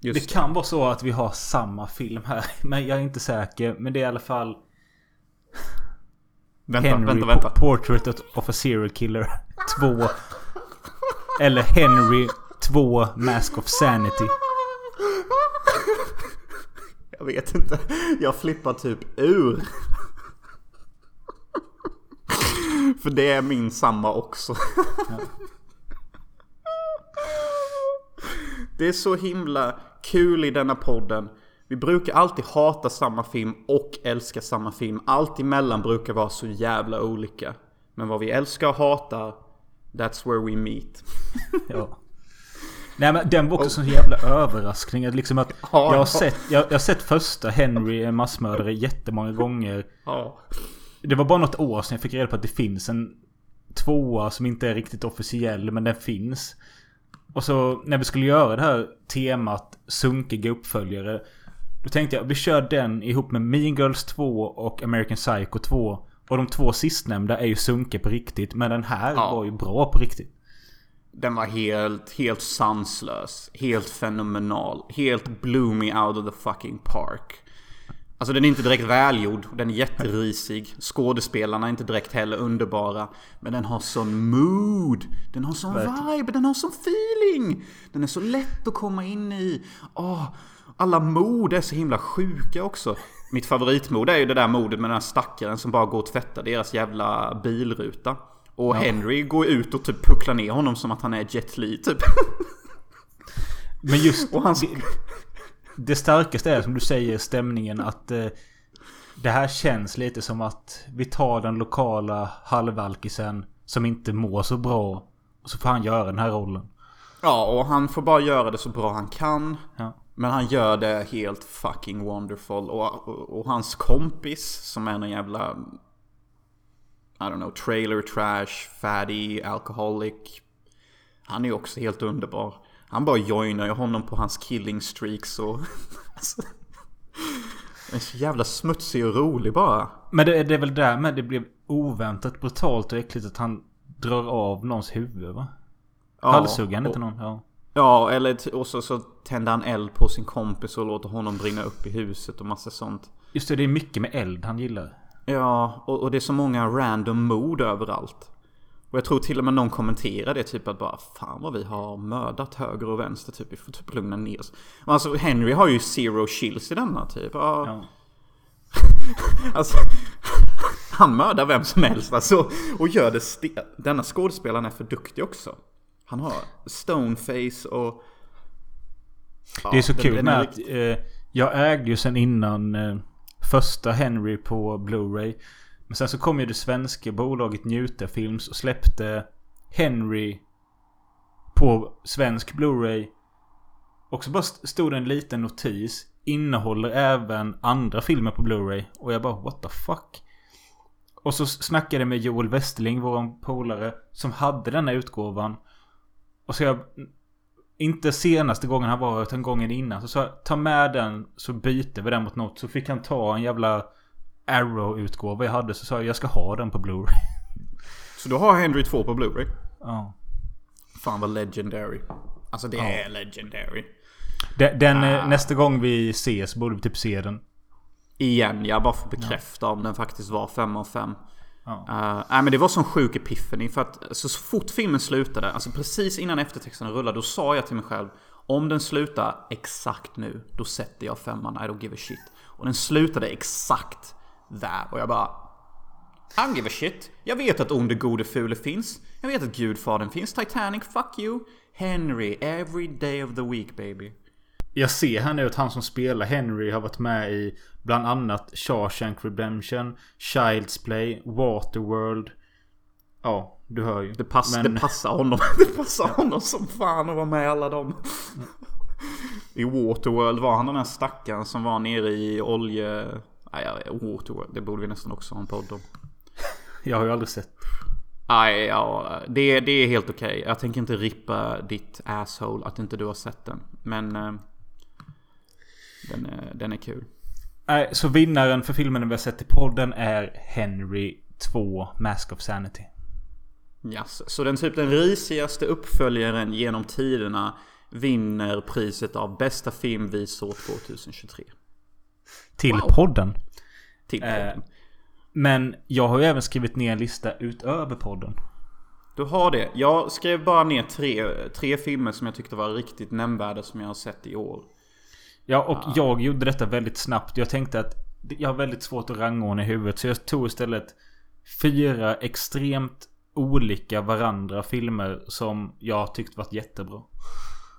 Just det kan vara så att vi har samma film här. Men jag är inte säker. Men det är i alla fall Vänta, Henry vänta, vänta. Po- Portrait of a Serial Killer 2. Eller Henry 2 Mask of Sanity. Jag vet inte. Jag flippar typ ur. För det är min samma också. Det är så himla kul i denna podden. Vi brukar alltid hata samma film och älska samma film. Allt emellan brukar vara så jävla olika. Men vad vi älskar och hatar, that's where we meet. Ja. Nej men den var också sån jävla överraskning. Liksom att Ja, jag, ja. har sett, jag, jag sett första Henry en massmördare jättemånga gånger. Ja. Det var bara något år sedan jag fick reda på att det finns en tvåa som inte är riktigt officiell men den finns. Och så när vi skulle göra det här temat sunkiga uppföljare. Då tänkte jag vi kör den ihop med Mean Girls 2 och American Psycho 2. Och de två sistnämnda är ju sunkiga på riktigt. Men den här Ja. var ju bra på riktigt. Den var helt, helt sanslös. Helt fenomenal. Helt blew me out of the fucking park. Alltså den är inte direkt välgjord. Den är jätterisig. Skådespelarna är inte direkt heller underbara. Men den har sån mood. Den har sån vibe. Den har sån feeling. Den är så lätt att komma in i. Åh, alla mod är så himla sjuka också. Mitt favoritmod är ju det där modet med den här stackaren som bara går och tvättar deras jävla bilruta. Och Henry går ut och typ pucklar ner honom som att han är Jet Li typ. Men just Och han- det, det starkaste är som du säger stämningen att eh, det här känns lite som att vi tar den lokala halvalkisen som inte mår så bra. Och så får han göra den här rollen. Ja, och han får bara göra det så bra han kan. Ja. Men han gör det helt fucking wonderful. Och, och, och hans kompis som är någon jävla... I don't know, trailer trash, fatty, alcoholic. Han är också helt underbar. Han bara joinar ju honom på hans killing streaks och... alltså, Han är så jävla smutsig och rolig bara. Men det, det är väl där med det blev oväntat brutalt och äckligt att han drar av någons huvud va? Ja, Halshuggar han inte någon? Ja. Ja, eller och så, så tänder han eld på sin kompis och låter honom brinna upp i huset och massa sånt. Just det, det är mycket med eld han gillar. Ja, och, och det är så många random mod överallt. Och jag tror till och med någon kommenterar det typ att bara Fan vad vi har mördat höger och vänster typ. Vi får typ lugna ner oss. Och Alltså Henry har ju zero chills i denna typ. Ja. Ja. Alltså, han mördar vem som helst alltså. Och gör det ste- Denna skådespelaren är för duktig också. Han har stoneface och... Det är så Ja, kul den med att eh, jag ägde ju sen innan eh, första Henry på Blu-ray. Men sen så kom ju det svenska bolaget Njuta Films och släppte Henry på svensk Blu-ray. Och så bara st- stod det en liten notis. Innehåller även andra filmer på Blu-ray. Och jag bara what the fuck. Och så snackade jag med Joel Westerling, våran polare, som hade denna utgåvan. Och så jag inte senaste gången han var utan gången innan. Så sa jag ta med den så byter vi den mot något. Så fick han ta en jävla Arrow-utgåva jag hade. Så sa jag jag ska ha den på Blu-ray. Så du har Henry 2 på Blu-ray? Ja. Fan vad legendary. Alltså det Ja. är legendary. Den, den Ah. eh, nästa gång vi ses borde vi typ se den. Igen, jag bara får bekräfta om den faktiskt var 5 av 5. Ja. Uh, nej men det var sån sjuk epiphany för att så fort filmen slutade, alltså precis innan eftertexterna rullade, då sa jag till mig själv Om den slutar exakt nu, då sätter jag femman, I don't give a shit. Och den slutade exakt där och jag bara I don't give a shit. Jag vet att onde, gode, fule finns. Jag vet att Gudfadern finns. Titanic, fuck you. Henry, every day of the week baby. Jag ser här nu att han som spelar Henry har varit med i bland annat Shawshank Redemption, Child's Play, Waterworld. Ja, du hör ju. Det, pass, Men- det passar honom. Det passar honom som fan att vara med i alla dem. I Waterworld var han den här stackaren som var nere i olje... Nej, Waterworld. Det borde vi nästan också ha en podd om. Jag har ju aldrig sett. Nej, ja, det, det är helt okej. Jag tänker inte rippa ditt asshole att inte du har sett den. Men eh, den, är, den är kul. Nej, så vinnaren för filmen vi har sett i podden är Henry 2 Mask of Sanity. Yes. Så den typ den risigaste uppföljaren genom tiderna vinner priset av bästa filmvisor 2023. Till Wow. podden. Till Eh, podden. Men jag har ju även skrivit ner en lista utöver podden. Du har det. Jag skrev bara ner tre, tre filmer som jag tyckte var riktigt nämnvärda som jag har sett i år. Ja, och jag gjorde detta väldigt snabbt. Jag tänkte att jag har väldigt svårt att rangordna i huvudet. Så jag tog istället fyra extremt olika varandra filmer som jag tyckte varit jättebra.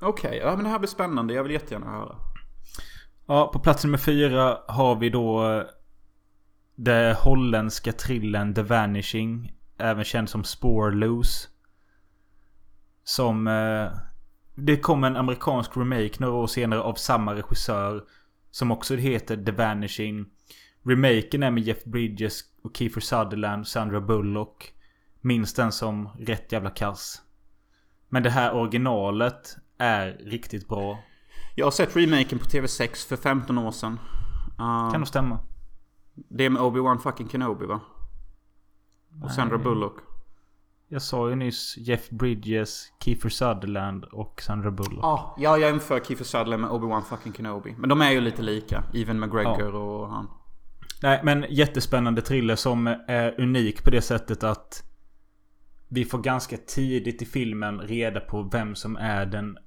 Okej, ja men det här blir spännande. Jag vill jättegärna höra. Ja, på plats nummer fyra har vi då eh, det holländska trillen The Vanishing. Även känd som Spore Loose. Som... Det kom en amerikansk remake några år senare av samma regissör. Som också heter The Vanishing. Remaken är med Jeff Bridges och Kiefer Sutherland, Sandra Bullock. Minns den som rätt jävla kass. Men det här originalet är riktigt bra. Jag har sett remaken på TV6 för 15 år sedan. Uh, Kan nog stämma. Det är med Obi-Wan fucking Kenobi va? Och Sandra Bullock. Jag sa ju nyss Jeff Bridges, Kiefer Sutherland och Sandra Bullock. Ah, ja, jag jämför Kiefer Sutherland med Obi-Wan fucking Kenobi. Men de är ju lite lika. Even McGregor och han. Nej, men jättespännande thriller som är unik på det sättet att vi får ganska tidigt i filmen reda på vem som är den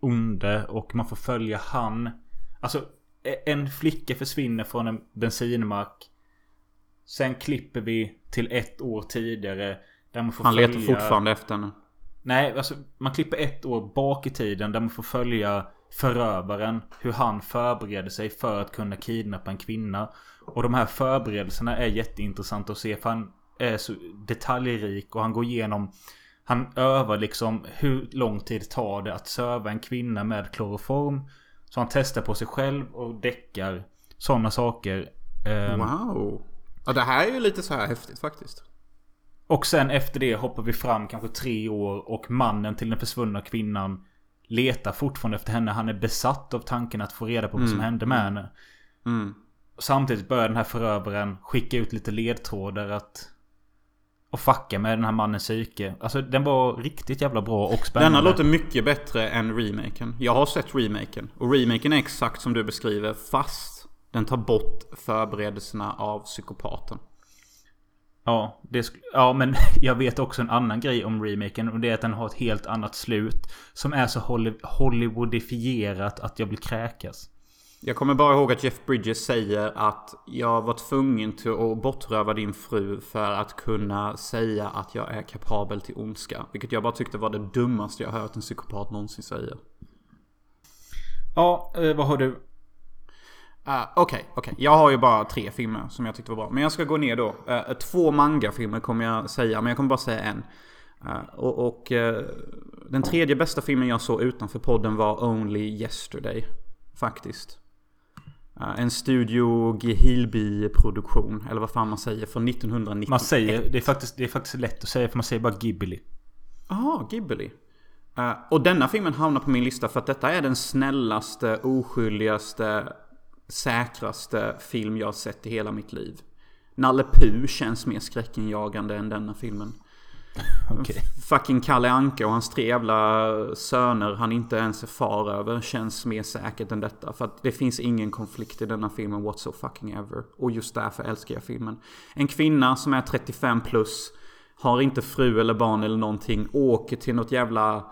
onde och man får följa han. Alltså, en flicka försvinner från en bensinmack. Sen klipper vi till ett år tidigare. Där man får Han följa... letar fortfarande efter henne. Nej, alltså man klipper ett år bak i tiden där man får följa förövaren. Hur han förbereder sig för att kunna kidnappa en kvinna. Och de här förberedelserna är jätteintressanta att se för han är så detaljrik och han går igenom Han övar liksom hur lång tid tar det att söva en kvinna med kloroform. Så han testar på sig själv och däckar sådana saker. Ehm, Wow. Ja, det här är ju lite så här häftigt faktiskt. Och sen efter det hoppar vi fram kanske tre år och mannen till den försvunna kvinnan letar fortfarande efter henne. Han är besatt av tanken att få reda på vad som hände med henne. Mm. Samtidigt börjar den här förövaren skicka ut lite ledtrådar att... Och fucka med den här mannens psyke. Alltså den var riktigt jävla bra och spännande. Denna låter mycket bättre än remaken. Jag har sett remaken. Och remaken är exakt som du beskriver fast den tar bort förberedelserna av psykopaten. Ja, det ja, men jag vet också en annan grej om remaken. Och det är att den har ett helt annat slut. Som är så Holly- Hollywoodifierat att jag vill kräkas. Jag kommer bara ihåg att Jeff Bridges säger att jag var tvungen till att bortröva din fru för att kunna säga att jag är kapabel till ondska. Vilket jag bara tyckte var det dummaste jag hört en psykopat någonsin säga. Ja, eh, vad har du? Ah, Okej, okej. Jag har ju bara tre filmer som jag tyckte var bra. Men jag ska gå ner då. Eh, två manga-filmer kommer jag säga, men jag kommer bara säga en. Eh, och och eh, den tredje bästa filmen jag såg utanför podden var Only Yesterday. Faktiskt. En Studio Ghibli-produktion, eller vad fan man säger, från 1991. Man säger, det är, faktiskt, det är faktiskt lätt att säga för man säger bara Ghibli. Jaha, Ghibli. Och denna filmen hamnar på min lista för att detta är den snällaste, oskyldigaste, säkraste film jag har sett i hela mitt liv. Nalle Puh känns mer skräckinjagande än denna filmen. Okej. Fucking Kalle Anka och hans tre jävla söner han inte ens är far över känns mer säkert än detta. För att det finns ingen konflikt i denna filmen what so fucking ever. Och just därför älskar jag filmen. En kvinna som är 35 plus, har inte fru eller barn eller någonting, åker till något jävla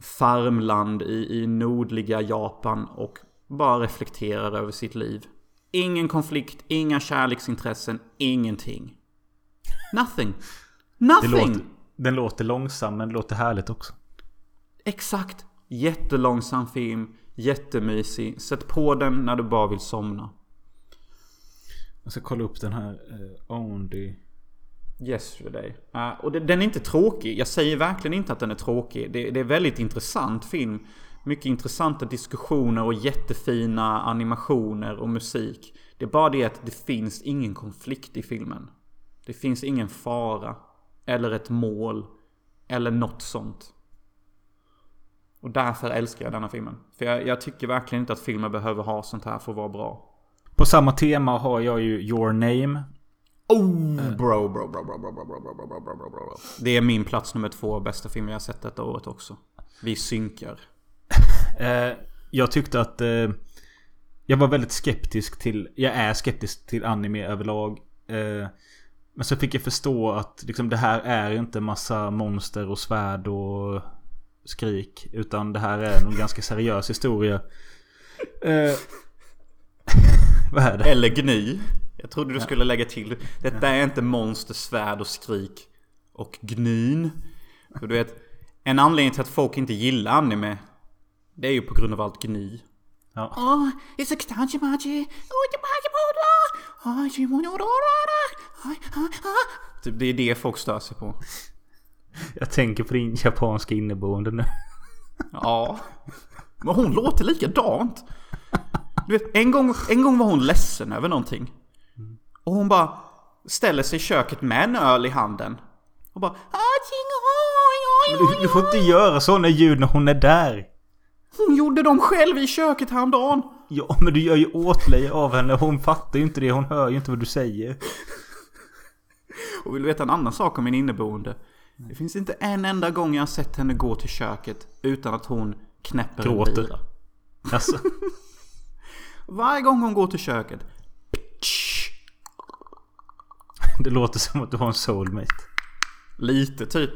farmland i, i nordliga Japan och bara reflekterar över sitt liv. Ingen konflikt, inga kärleksintressen, ingenting. Nothing. Nothing! låter, den låter långsam men det låter härligt också. Exakt. Jättelångsam film. Jättemysig. Sätt på den när du bara vill somna. Jag ska kolla upp den här. Uh, only... Yesterday. Uh, och det, den är inte tråkig. Jag säger verkligen inte att den är tråkig. Det, det är väldigt intressant film. Mycket intressanta diskussioner och jättefina animationer och musik. Det är bara det att det finns ingen konflikt i filmen. Det finns ingen fara. Eller ett mål. Eller något sånt. Och därför älskar jag denna filmen. För jag, jag tycker verkligen inte att filmer behöver ha sånt här för att vara bra. På samma tema har jag ju Your Name. Oh, bro, bro, bro, bro, bro, bro, bro, bro, bro, bro, bro, bro, bro. Det är min plats nummer två bästa filmer jag sett detta året också. Vi synkar. Eh, jag tyckte att... Eh, jag var väldigt skeptisk till... Jag är skeptisk till anime överlag. Eh, men så fick jag förstå att liksom, det här är inte massa monster och svärd och skrik. Utan det här är en ganska seriös historia. Eh, vad är det? Eller gny. Jag trodde du skulle lägga till. Detta är inte monster, svärd och skrik. Och gnyn. För du vet, en anledning till att folk inte gillar anime. Det är ju på grund av allt gny. Ja. Oh, it's a kanjimaji. Typ det är det folk stör sig på. Jag tänker på din japanska inneboende nu. Ja. Men hon låter likadant. Du vet, en gång, en gång var hon ledsen över någonting. Och hon bara ställer sig i köket med en öl i handen. Och bara... Men Du, du får inte göra sådana ljud när hon är där. Hon gjorde dem själv i köket häromdagen. Ja, men du gör ju åtlöje av henne. Hon fattar ju inte det. Hon hör ju inte vad du säger. Och vill du veta en annan sak om min inneboende? Det finns inte en enda gång jag har sett henne gå till köket utan att hon knäpper Gråter. en bira. Alltså, Varje gång hon går till köket. det låter som att du har en soulmate. Lite typ.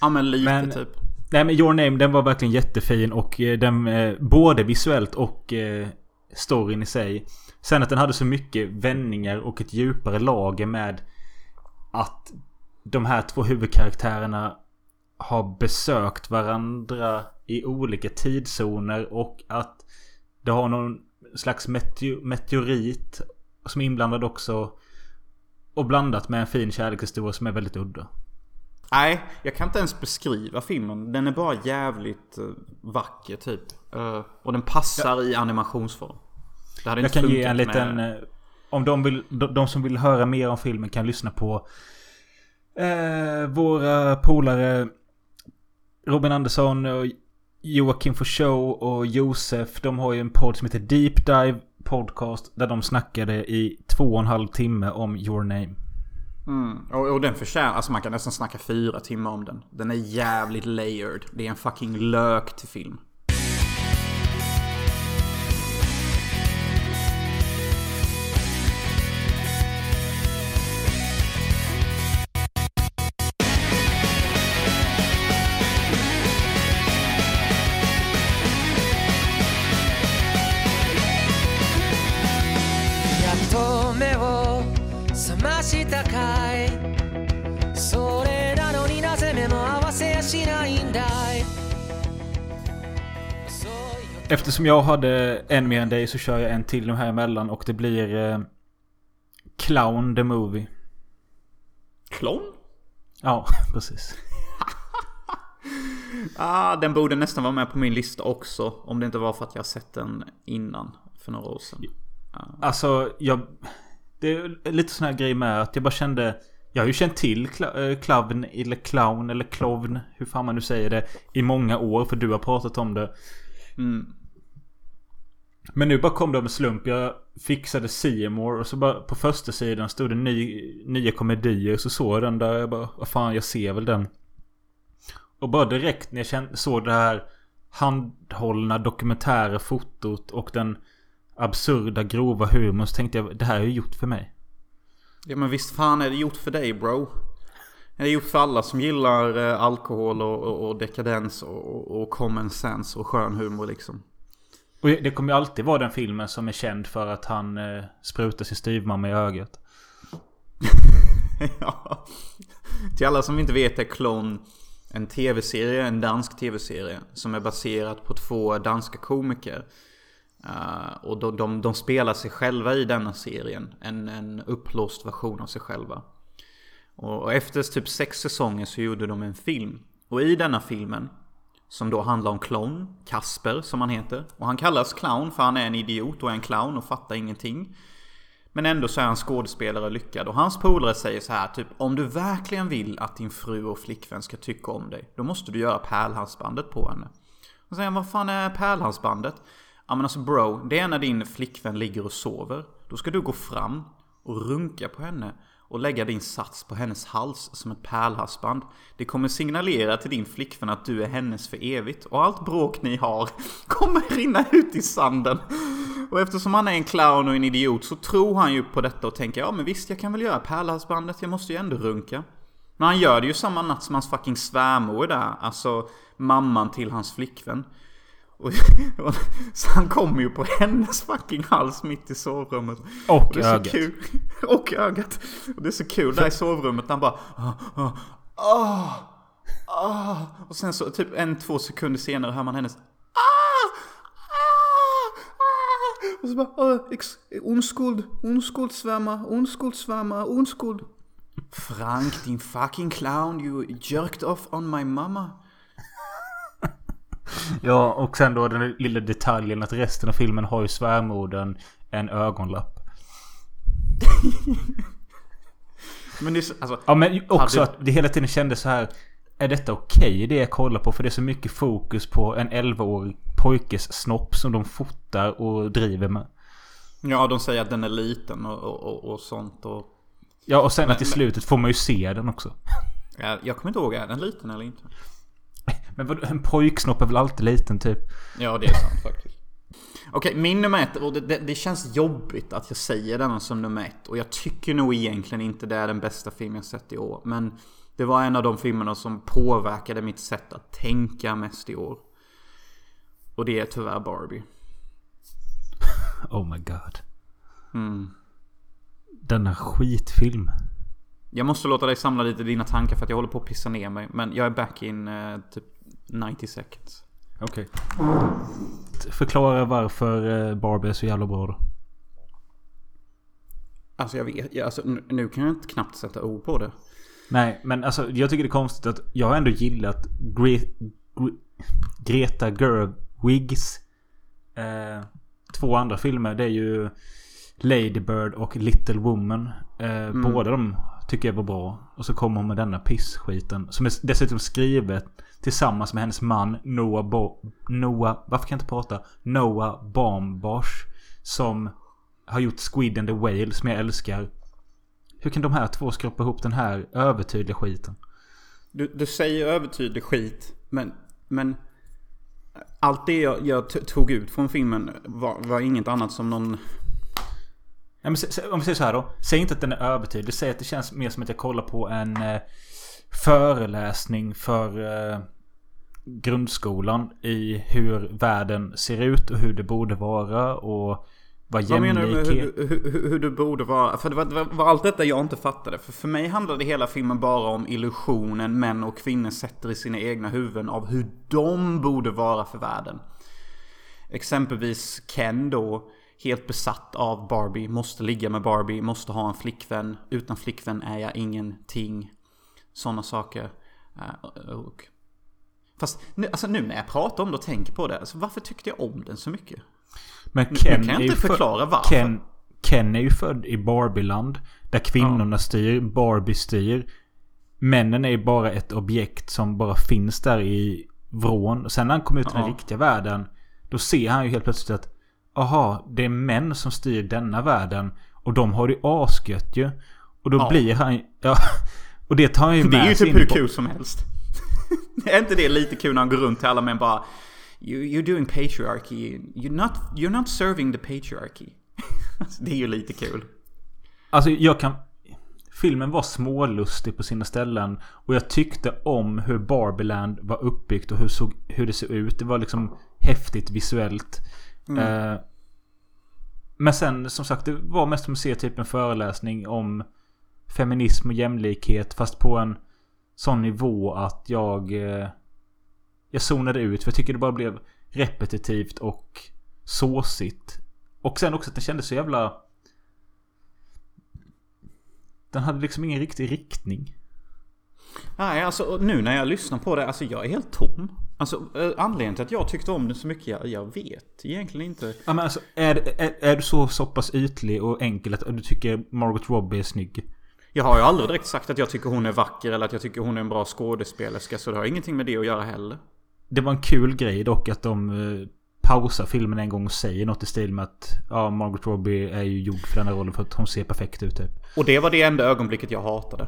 Ja men lite Men- typ. Nej men Your Name den var verkligen jättefin och eh, den eh, både visuellt och eh, storyn i sig. Sen att den hade så mycket vändningar och ett djupare lager med att de här två huvudkaraktärerna har besökt varandra i olika tidszoner och att det har någon slags meteorit som är inblandad också. Och blandat med en fin kärlekshistoria som är väldigt udda. Nej, jag kan inte ens beskriva filmen. Den är bara jävligt uh, vacker typ. Eh, och den passar i animationsform. Det hade Jag inte kan ge en liten... med... eh, Om de, vill, de, de som vill höra mer om filmen kan lyssna på eh, våra polare Robin Andersson och Joakim Show och Josef. De har ju en podd som heter Deep Dive Podcast. Där de snackade i två och en halv timme om Your Name. Mm. Och, och den förtjänar... Alltså man kan nästan snacka fyra timmar om den. Den är jävligt layered. Det är en fucking lök till film.「Eftersom jag hade en mer än dig så kör jag en till nu här emellan och det blir eh, Clown the Movie. Klon? Ja, precis. Ah, den borde nästan vara med på min lista också. Om det inte var för att jag sett den innan. För några år sedan. Alltså, jag... Det är lite sån här grej med att jag bara kände... Jag har ju känt till kla- eh, clown eller clown eller clown, hur fan man nu säger det, i många år för du har pratat om det. Mm. Men nu bara kom det av en slump. Jag fixade Seymour och så bara på första sidan stod det ny, nya komedier. Så såg jag den där. Jag bara, vad fan jag ser väl den. Och bara direkt när jag kände, såg det här handhållna dokumentära fotot och den absurda grova humorn så tänkte jag det här är gjort för mig. Ja men visst fan är det gjort för dig bro. Gjort för alla som gillar eh, alkohol och, och, och dekadens och, och, common sense och skön humor liksom. Och det kommer ju alltid vara den filmen som är känd för att han eh, sprutar sin styvmamma i ögat. ja. Till alla som inte vet är Clone en tv-serie, en dansk tv-serie. Som är baserad på två danska komiker. Eh, och de, de, de spelar sig själva i denna serien. En, en upplåst version av sig själva. Och, efter typ sex säsonger så gjorde de en film. Och i denna filmen Som då handlar om clown, Kasper som han heter. Och han kallas clown för han är en idiot och är en clown och fattar ingenting. Men ändå så är han skådespelare lyckad. Och hans polare säger så här typ Om du verkligen vill att din fru och flickvän ska tycka om dig. Då måste du göra pärlhalsbandet på henne. Och säger vad fan är pärlhalsbandet? Ja men alltså bro, det är när din flickvän ligger och sover. Då ska du gå fram och runka på henne. Och lägga din sats på hennes hals som ett pärlhalsband. Det kommer signalera till din flickvän att du är hennes för evigt. Och allt bråk ni har kommer rinna ut i sanden. Och eftersom han är en clown och en idiot så tror han ju på detta och tänker ja men visst jag kan väl göra pärlhalsbandet, jag måste ju ändå runka. Men han gör det ju samma natt som hans fucking svärmor är där, alltså mamman till hans flickvän. Och, och, så han kommer ju på hennes fucking hals mitt i sovrummet. Och det är ögat. Så kul. Och ögat. Och det är så kul där i sovrummet. Han bara... Ah, ah, ah, ah. Och sen så typ en, två sekunder senare hör man hennes... Ah, ah, ah. Och så bara... Ah, ex, onskuld, onskuld svärmar, onskuld. Frank din fucking clown, you jerked off on my mamma. Ja, och sen då den lilla detaljen att resten av filmen har ju svärmodern en ögonlapp. Men det är så, alltså, Ja, men också Hade- att det hela tiden kändes så här. Är detta okej det jag kollar på? För det är så mycket fokus på en 11-årig pojkes snopp som de fotar och driver med. Ja, de säger att den är liten och, och, och, och sånt och... Ja, och sen att i Men- slutet får man ju se den också. Ja, jag kommer inte ihåg, är den liten eller inte? Men vad, en pojksnopp är väl alltid liten typ? Ja, det är sant faktiskt. Okej, min nummer ett, och det, det, det känns jobbigt att jag säger denna som nummer ett. Och jag tycker nog egentligen inte det är den bästa film jag sett i år. Men det var en av de filmerna som påverkade mitt sätt att tänka mest i år. Och det är tyvärr Barbie. Oh my god. Mm. Denna skitfilm. Jag måste låta dig samla lite dina tankar för att jag håller på att pissa ner mig. Men jag är back in eh, typ 90 seconds. Okej. Förklara varför eh, Barbie är så jävla bra då. Alltså jag vet, ja, alltså, nu- kan jag inte knappt sätta ord på det. Nej, men alltså jag tycker det är konstigt att jag har ändå gillat Gre- Gre- Greta Gerwigs eh, två andra filmer. Det är ju Lady Bird och Little Woman. Eh, Båda de tycker jag var bra. Och så kommer hon med denna pissskiten. Som är dessutom skrivet tillsammans med hennes man Noah Bo- Noah, varför kan jag inte prata? Noah Baumbach. Som har gjort Squid and the Whale som jag älskar. Hur kan de här två skrapa ihop den här övertydliga skiten? Du, du säger övertydlig skit, men, men allt det jag, jag tog ut från filmen var, var inget annat som någon... Ja, men, om vi säger så här då. Säg inte att den är övertydlig. Säg att det känns mer som att jag kollar på en eh, föreläsning för eh, grundskolan. I hur världen ser ut och hur det borde vara. Och vad Vad menar du med jämlikhet... hur, hur, hur, du borde vara? För det var, det var, var allt detta jag inte fattade. För för mig handlade hela filmen bara om illusionen män och kvinnor sätter i sina egna huvuden av hur de borde vara för världen. Exempelvis Ken då, helt besatt av Barbie, måste ligga med Barbie, måste ha en flickvän. Utan flickvän är jag ingenting. Sådana saker. Eh, Och, fast nu, alltså nu när jag pratar om det och tänker på det, alltså varför tyckte jag om den så mycket? Men nu Ken kan jag inte för- förklara varför. Ken, Ken är ju född i Barbieland. Där kvinnorna styr, Barbie styr. Männen är ju bara ett objekt som bara finns där i vrån. Och Sen när han kommer ut i den Ja. riktiga världen. Då ser han ju helt plötsligt att Aha, det är män som styr denna världen. Och de har det asgött ju. Och då Ja. blir han... Ja, och det tar han ju med Det är ju sig typ hur kul som helst. är inte det lite kul när han går runt till alla män bara you, You're doing patriarchy. You're not, you're not serving the patriarchy. Alltså, det är ju lite kul. Alltså jag kan... Filmen var smålustig på sina ställen. Och jag tyckte om hur Barbieland var uppbyggt och hur, såg, hur det såg ut. Det var liksom häftigt visuellt. Eh, men sen som sagt det var mest som att se typ en föreläsning om feminism och jämlikhet. Fast på en sån nivå att jag... Eh, jag zonade ut. För jag tycker det bara blev repetitivt och såsigt. Och sen också att den kändes så jävla... Den hade liksom ingen riktig riktning. Nej, alltså nu när jag lyssnar på det, alltså jag är helt tom. Alltså eh, anledningen till att jag tyckte om det så mycket, jag, jag vet egentligen inte. Ja, men alltså, är, är, är du så, så pass ytlig och enkel att du tycker Margot Robbie är snygg? Jag har ju aldrig direkt sagt att jag tycker hon är vacker eller att jag tycker hon är en bra skådespelerska. Så det har ingenting med det att göra heller. Det var en kul grej dock att de eh, pausar filmen en gång och säger något i stil med att ja, Margot Robbie är ju gjord för den här rollen för att hon ser perfekt ut typ. Och det var det enda ögonblicket jag hatade.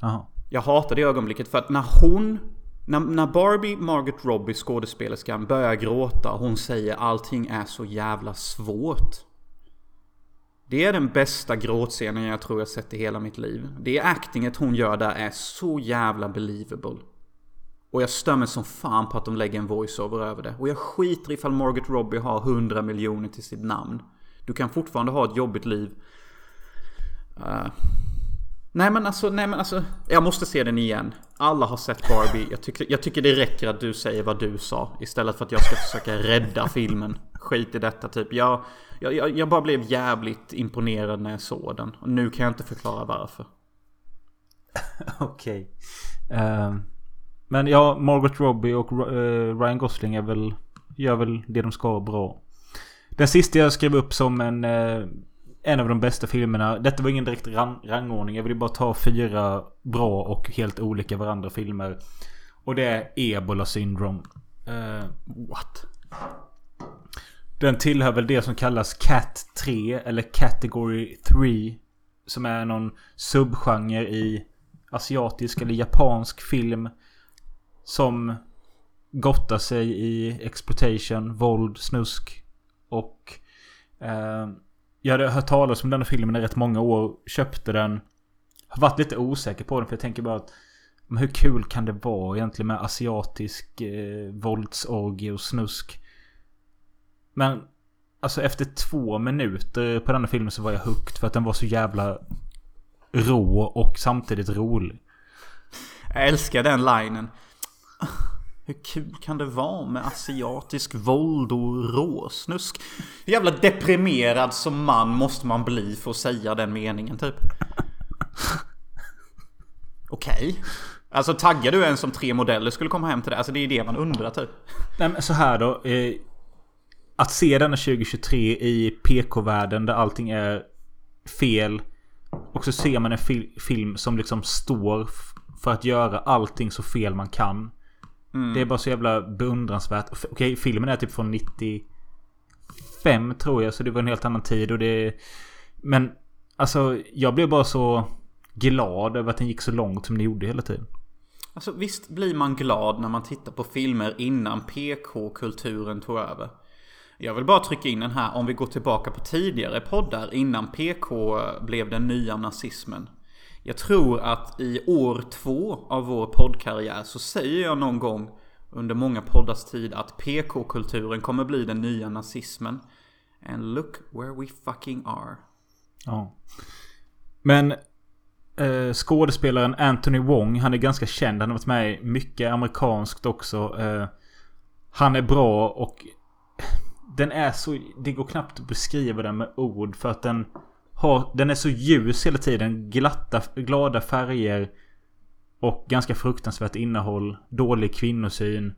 Jaha. Jag hatade det ögonblicket för att när hon... När, när Barbie, Margot Robbie, skådespelerskan, börjar gråta och hon säger allting är så jävla svårt. Det är den bästa gråtscenen jag tror jag sett i hela mitt liv. Det actinget hon gör där är så jävla believable. Och jag stör mig som fan på att de lägger en voiceover över det. Och jag skiter ifall Margaret Robbie har 100 miljoner till sitt namn. Du kan fortfarande ha ett jobbigt liv. Uh, nej men alltså, nej men alltså. Jag måste se den igen. Alla har sett Barbie. Jag tycker, jag tycker det räcker att du säger vad du sa. Istället för att jag ska försöka rädda filmen. Skit i detta typ. Jag, jag, jag, bara blev jävligt imponerad när jag såg den. Och nu kan jag inte förklara varför. Okej. Ehm, men ja, Margot Robbie och uh, Ryan Gosling är väl, gör väl det de ska bra. Den sista jag skrev upp som en, Uh, en av de bästa filmerna. Detta var ingen direkt ran, rangordning. Jag ville bara ta fyra bra och helt olika varandra filmer. Och det är Ebola syndrom. Uh, What? den tillhör väl det som kallas Cat 3 eller Category 3. Som är någon subgenre i asiatisk eller japansk film. Som gottar sig i exploitation, våld, snusk. Och eh, jag hade hört talas om den här filmen i rätt många år. Köpte den. Har varit lite osäker på den för jag tänker bara att men hur kul kan det vara egentligen med asiatisk eh, våldsorgie och snusk? Men alltså efter två minuter på denna filmen så var jag hooked för att den var så jävla rå och samtidigt rolig. Jag älskar den linen. Hur kul kan det vara med asiatisk våld och råsnusk? Hur jävla deprimerad som man måste man bli för att säga den meningen typ? Okej. Alltså taggar du en som tre modeller skulle komma hem till det? Alltså det är det man undrar typ. Nej men så här då. Eh, att se denna 2023 i PK-världen där allting är fel. Och så ser man en fil- film som liksom står för att göra allting så fel man kan. Det är bara så jävla beundransvärt. Okej, filmen är typ från 95 tror jag. Så det var en helt annan tid och det... Men alltså jag blev bara så glad över att den gick så långt som den gjorde hela tiden. Alltså visst blir man glad när man tittar på filmer innan PK-kulturen tog över. Jag vill bara trycka in den här om vi går tillbaka på tidigare poddar innan PK blev den nya nazismen. Jag tror att i år två av vår poddkarriär så säger jag någon gång under många poddars tid att PK-kulturen kommer bli den nya nazismen. And look where we fucking are. Ja. Men eh, skådespelaren Anthony Wong, han är ganska känd. Han har varit med i mycket amerikanskt också. Eh, han är bra och den är så... Det går knappt att beskriva den med ord för att den har... Den är så ljus hela tiden. Glatta, glada färger. Och ganska fruktansvärt innehåll. Dålig kvinnosyn.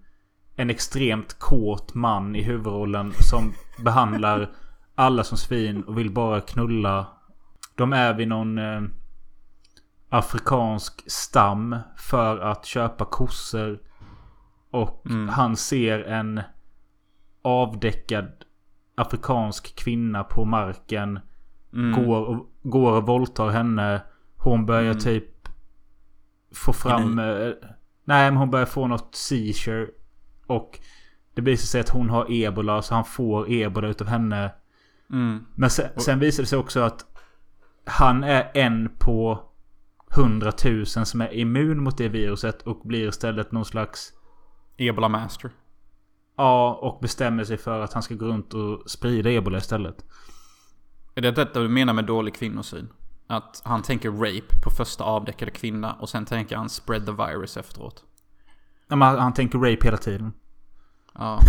En extremt kåt man i huvudrollen som behandlar alla som svin och vill bara knulla. De är vid någon eh, afrikansk stam för att köpa kossor. Och han ser en avdäckad afrikansk kvinna på marken. Går, och, går och våldtar henne. Hon börjar typ få fram... Eh, nej men hon börjar få något seizure. Och det visar sig att hon har ebola så han får ebola utav henne. Men sen, sen visar det sig också att han är en på hundratusen som är immun mot det viruset och blir istället någon slags... Ebola Master. Ja, och bestämmer sig för att han ska gå runt och sprida ebola istället. Är det detta du menar med dålig kvinnosyn? Att han tänker rape på första avdäckade kvinna och sen tänker han spread the virus efteråt. Ja, men han, han tänker rape hela tiden. Ja.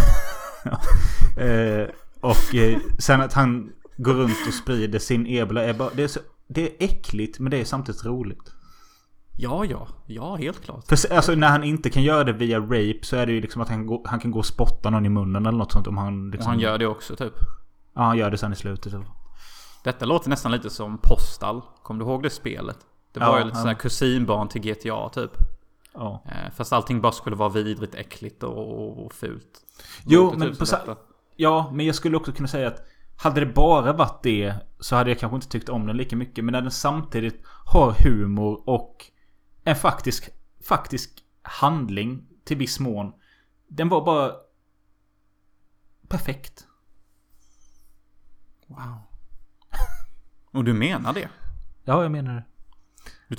Eh, och eh, sen att han går runt och sprider sin ebola är bara... Det är, så, det är äckligt men det är samtidigt roligt. Ja, ja. Ja, helt klart. För alltså, när han inte kan göra det via rape så är det ju liksom att han, går, han kan gå och spotta någon i munnen eller något sånt om han Och liksom... han gör det också typ. Ja, han gör det sen i slutet. eller? Detta låter nästan lite som Postal. Kommer du ihåg det spelet? Det var Ja, ju lite ja. sån här kusinbarn till GTA typ. Ja. Eh, Fast allting bara skulle vara vidrigt, äckligt och, och fult. Jo, Låter men typ på. Ja, men jag skulle också kunna säga att hade det bara varit det så hade jag kanske inte tyckt om den lika mycket. Men när den samtidigt har humor och en faktisk, faktisk handling till viss mån. Den var bara perfekt. Wow. Och du menar det? Ja, jag menar det.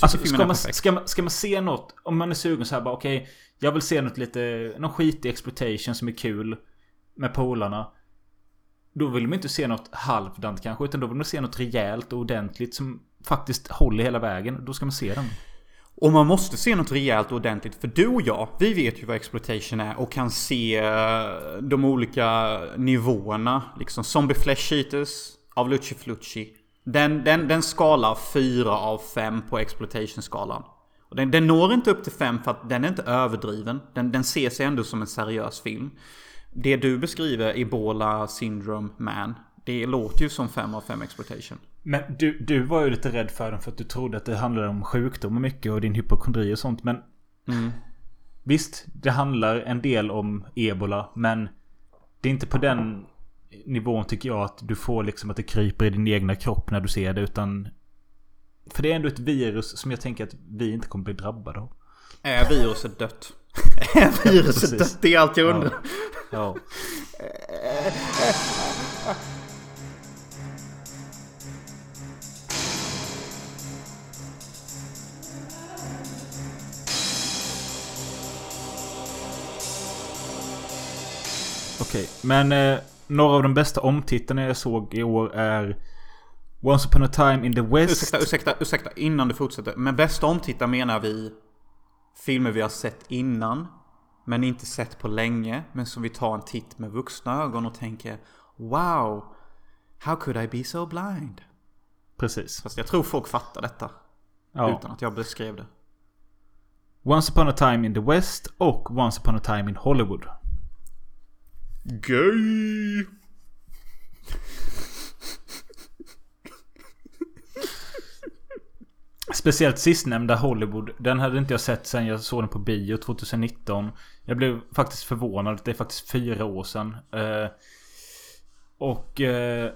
Alltså, ska man, ska, man, ska man se något, om man är sugen så här bara okej, jag vill se något lite, någon skitig exploitation som är kul med polarna. Då vill man inte se något halvdant kanske, utan då vill man se något rejält och ordentligt som faktiskt håller hela vägen. Då ska man se den. Och man måste se något rejält och ordentligt. För du och jag, vi vet ju vad exploitation är och kan se eh, de olika nivåerna. Liksom Zombie Flesh Eaters av Lucci Flucci. Den, den, den skalar 4 av 5 på exploitation-skalan. Och den, den når inte upp till 5 för att den är inte överdriven. Den, den ser sig ändå som en seriös film. Det du beskriver, Ebola Syndrome Man, det låter ju som 5 av 5 exploitation. Men du, du var ju lite rädd för den för att du trodde att det handlade om sjukdom och mycket och din hypokondri och sånt. Men visst, det handlar en del om ebola. Men det är inte på den nivån tycker jag att du får liksom att det kryper i din egna kropp när du ser det. Utan för det är ändå ett virus som jag tänker att vi inte kommer bli drabbade av. Är viruset dött? är viruset Precis. dött? Det är allt jag undrar. Ja. Okej, men eh, några av de bästa omtittarna jag såg i år är Once upon a time in the West. Ursäkta, ursäkta, ursäkta. Innan du fortsätter. Med bästa omtittare menar vi filmer vi har sett innan. Men inte sett på länge. Men som vi tar en titt med vuxna ögon och tänker Wow! How could I be so blind? Precis. Fast jag tror folk fattar detta. Ja. Utan att jag beskrev det. Once upon a time in the West och Once upon a time in Hollywood. Gay! Speciellt sistnämnda Hollywood. Den hade inte jag sett sen jag såg den på bio 2019. Jag blev faktiskt förvånad. Det är faktiskt fyra år sedan. Eh, och... Eh,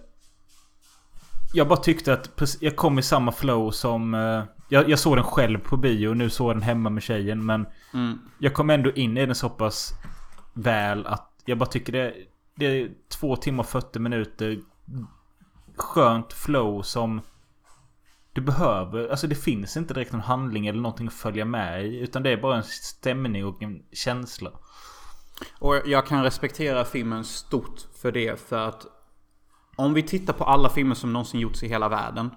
jag bara tyckte att jag kom i samma flow som... Eh, jag, jag såg den själv på bio och nu såg jag den hemma med tjejen. Men Mm. jag kom ändå in i den så pass väl att jag bara tycker det, det är två timmar och 40 minuter skönt flow som du behöver. Alltså det finns inte direkt någon handling eller någonting att följa med i. Utan det är bara en stämning och en känsla. Och jag kan respektera filmen stort för det. För att om vi tittar på alla filmer som någonsin gjorts i hela världen.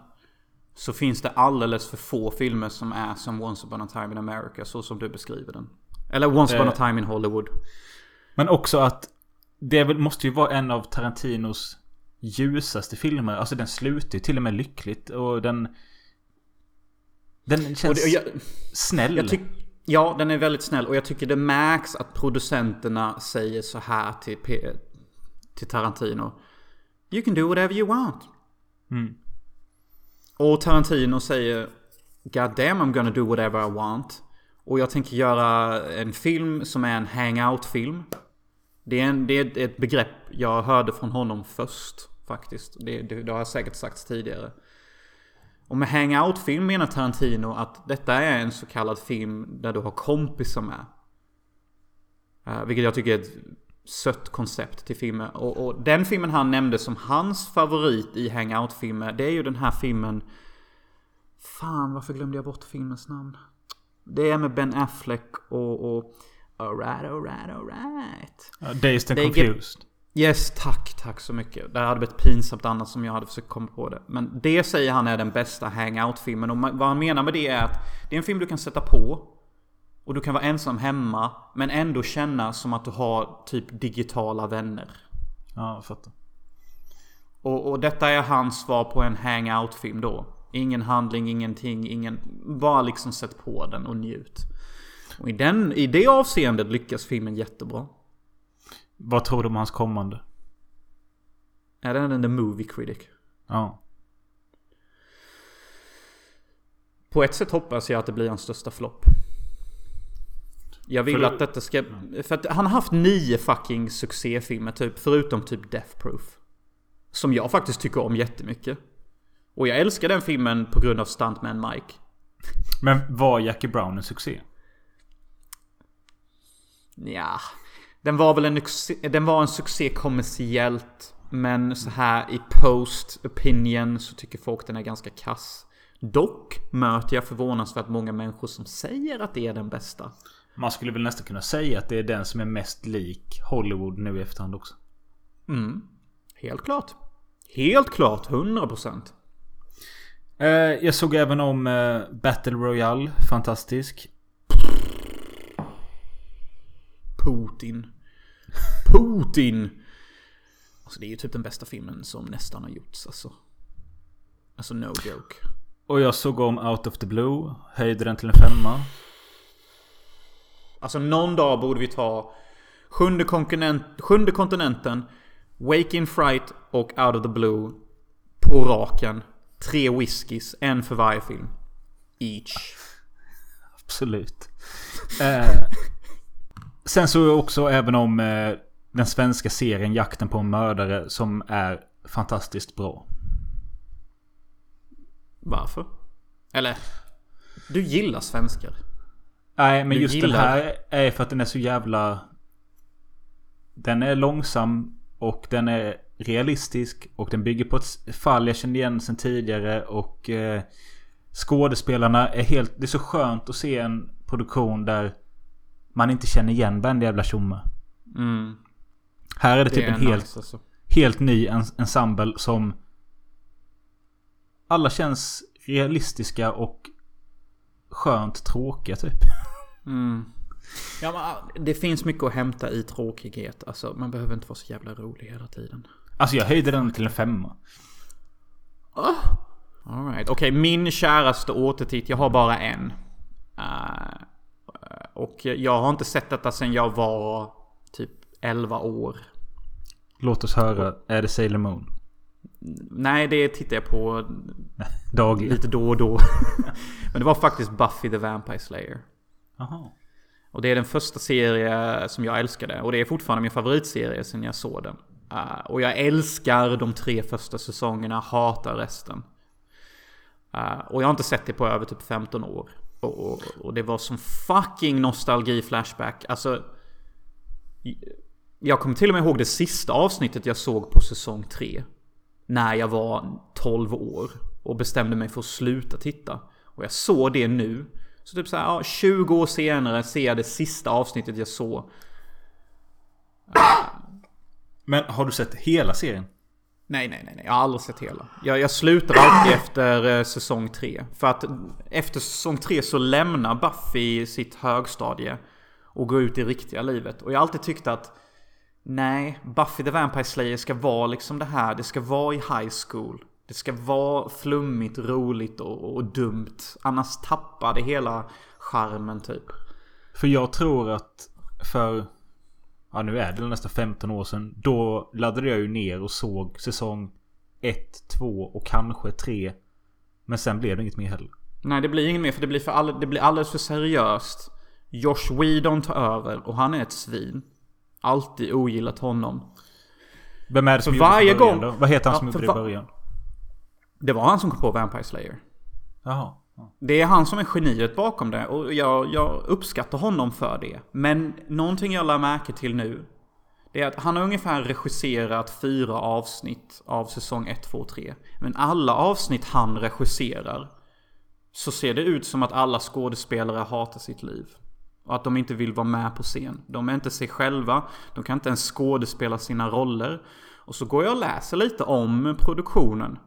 Så finns det alldeles för få filmer som är som Once upon a time in America. Så som du beskriver den. Eller Once upon a Eh. time in Hollywood. Men också att det väl, måste ju vara en av Tarantinos ljusaste filmer. Alltså den slutar ju till och med lyckligt. Och den... Den känns det, jag, snäll. jag tyck, ja, den är väldigt snäll. Och jag tycker det märks att producenterna säger så här till, P- till Tarantino. You can do whatever you want. Mm. Och Tarantino säger God damn I'm gonna do whatever I want. Och jag tänker göra en film som är en hangout-film. Det är, en, det är ett begrepp jag hörde från honom först faktiskt. Det, det, det har jag säkert sagt tidigare. Och med hangout-film menar Tarantino att detta är en så kallad film där du har kompisar med. Uh, vilket jag tycker är ett sött koncept till filmer. Och, och den filmen han nämnde som hans favorit i hangout-filmer, det är ju den här filmen... Fan, varför glömde jag bort filmens namn? Det är med Ben Affleck och... och alright, alright, alright. Ja, Dazed and confused. Yes, tack, tack så mycket. Det hade blivit pinsamt annars som jag hade försökt komma på det. Men det säger han är den bästa hangout-filmen. Och vad han menar med det är att det är en film du kan sätta på. Och du kan vara ensam hemma. Men ändå känna som att du har typ digitala vänner. Ja, jag fattar. Och, och detta är hans svar på en hangout-film då. Ingen handling, ingenting, ingen... Bara liksom sätt på den och njut. Och i, den, i det avseendet lyckas filmen jättebra. Vad tror du om hans kommande? Är den en The Movie Critic? Ja. På ett sätt hoppas jag att det blir hans största flopp. Jag vill För du- att detta ska... För att han har haft nio fucking succéfilmer typ. Förutom typ Death Proof. Som jag faktiskt tycker om jättemycket. Och jag älskar den filmen på grund av Stuntman Mike. Men var Jackie Brown en succé? Ja, Den var väl en, den var en succé kommersiellt. Men så här i post opinion så tycker folk den är ganska kass. Dock möter jag förvånansvärt många människor som säger att det är den bästa. Man skulle väl nästan kunna säga att det är den som är mest lik Hollywood nu i efterhand också. Helt klart. Helt klart, 100%. Eh, jag såg även om eh, Battle Royale. Fantastisk. Putin. Putin! Alltså det är ju typ den bästa filmen som nästan har gjorts alltså. Alltså no joke. Och jag såg om Out of the Blue. Höjde den till en femma. Alltså någon dag borde vi ta Sjunde, kontinent, sjunde kontinenten Wake in Fright och Out of the Blue På raken Tre whiskys, en för varje film Each Absolut. Eh, sen jag också även om eh, den svenska serien Jakten på en mördare som är fantastiskt bra. Varför? Eller? Du gillar svenskar Nej, men Du just den gillar- här är för att den är så jävla... Den är långsam och den är realistisk och den bygger på ett fall jag kände igen sen tidigare och eh, skådespelarna är helt... Det är så skönt att se en produktion där man inte känner igen varenda jävla tjomme. mm, Här är det, Det typ är en helt, nice alltså. helt ny ens- ensemble som... Alla känns realistiska och skönt tråkiga typ. mm. Ja, men, ah, det finns mycket att hämta i tråkighet Alltså man behöver inte vara så jävla rolig hela tiden Alltså jag höjde den till en femma. Alright, okej min käraste återtitt, jag har bara en. Eh, och jag har inte sett detta sen jag var typ 11 år. Låt oss höra. Är det Sailor Moon? Nej, det tittar jag på Dagligen. lite då och då. Men det var faktiskt Buffy the Vampire Slayer. Jaha. Och det är den första serie som jag älskade. Och det är fortfarande min favoritserie sen jag såg den. Eh, och jag älskar de tre första säsongerna, hatar resten. Eh, och jag har inte sett det på över typ 15 år. Och, och, och det var som fucking nostalgi-flashback. Alltså... Jag kommer till och med ihåg det sista avsnittet jag såg på säsong 3. När jag var 12 år. Och bestämde mig för att sluta titta. Och jag såg det nu. Så typ så här, ja, 20 år senare ser jag det sista avsnittet jag såg. Men har du sett hela serien? Nej, nej, nej, nej. Jag har aldrig sett hela. Jag, jag slutar alltid efter eh, säsong 3. För att efter säsong 3 så lämnar Buffy sitt högstadie. Och går ut i riktiga livet. Och jag har alltid tyckt att Nej, Buffy the Vampire Slayer ska vara liksom det här. Det ska vara i high school. Det ska vara flummigt, roligt och, och dumt. Annars tappar det hela charmen typ. För jag tror att för... Ja nu är det nästan 15 år sedan. Då laddade jag ju ner och såg säsong 1, 2 och kanske 3. Men sen blev det inget mer heller. Nej, det blir inget mer för det blir, för all, det blir alldeles för seriöst. Josh Whedon tar över och han är ett svin. Alltid ogillat honom. Vem är det som För gjorde varje det i början gång- då? Vad heter han Ja, som gjorde det i början? Det var han som kom på Vampire Slayer. Jaha. Det är han som är geniet bakom det och jag, jag uppskattar honom för det. Men någonting jag lär märke till nu. Det är att han har ungefär regisserat fyra avsnitt av säsong 1, 2, 3. Men alla avsnitt han regisserar. Så ser det ut som att alla skådespelare hatar sitt liv. Och att de inte vill vara med på scen. De är inte sig själva. De kan inte ens skådespela sina roller. Och så går jag och läser lite om produktionen.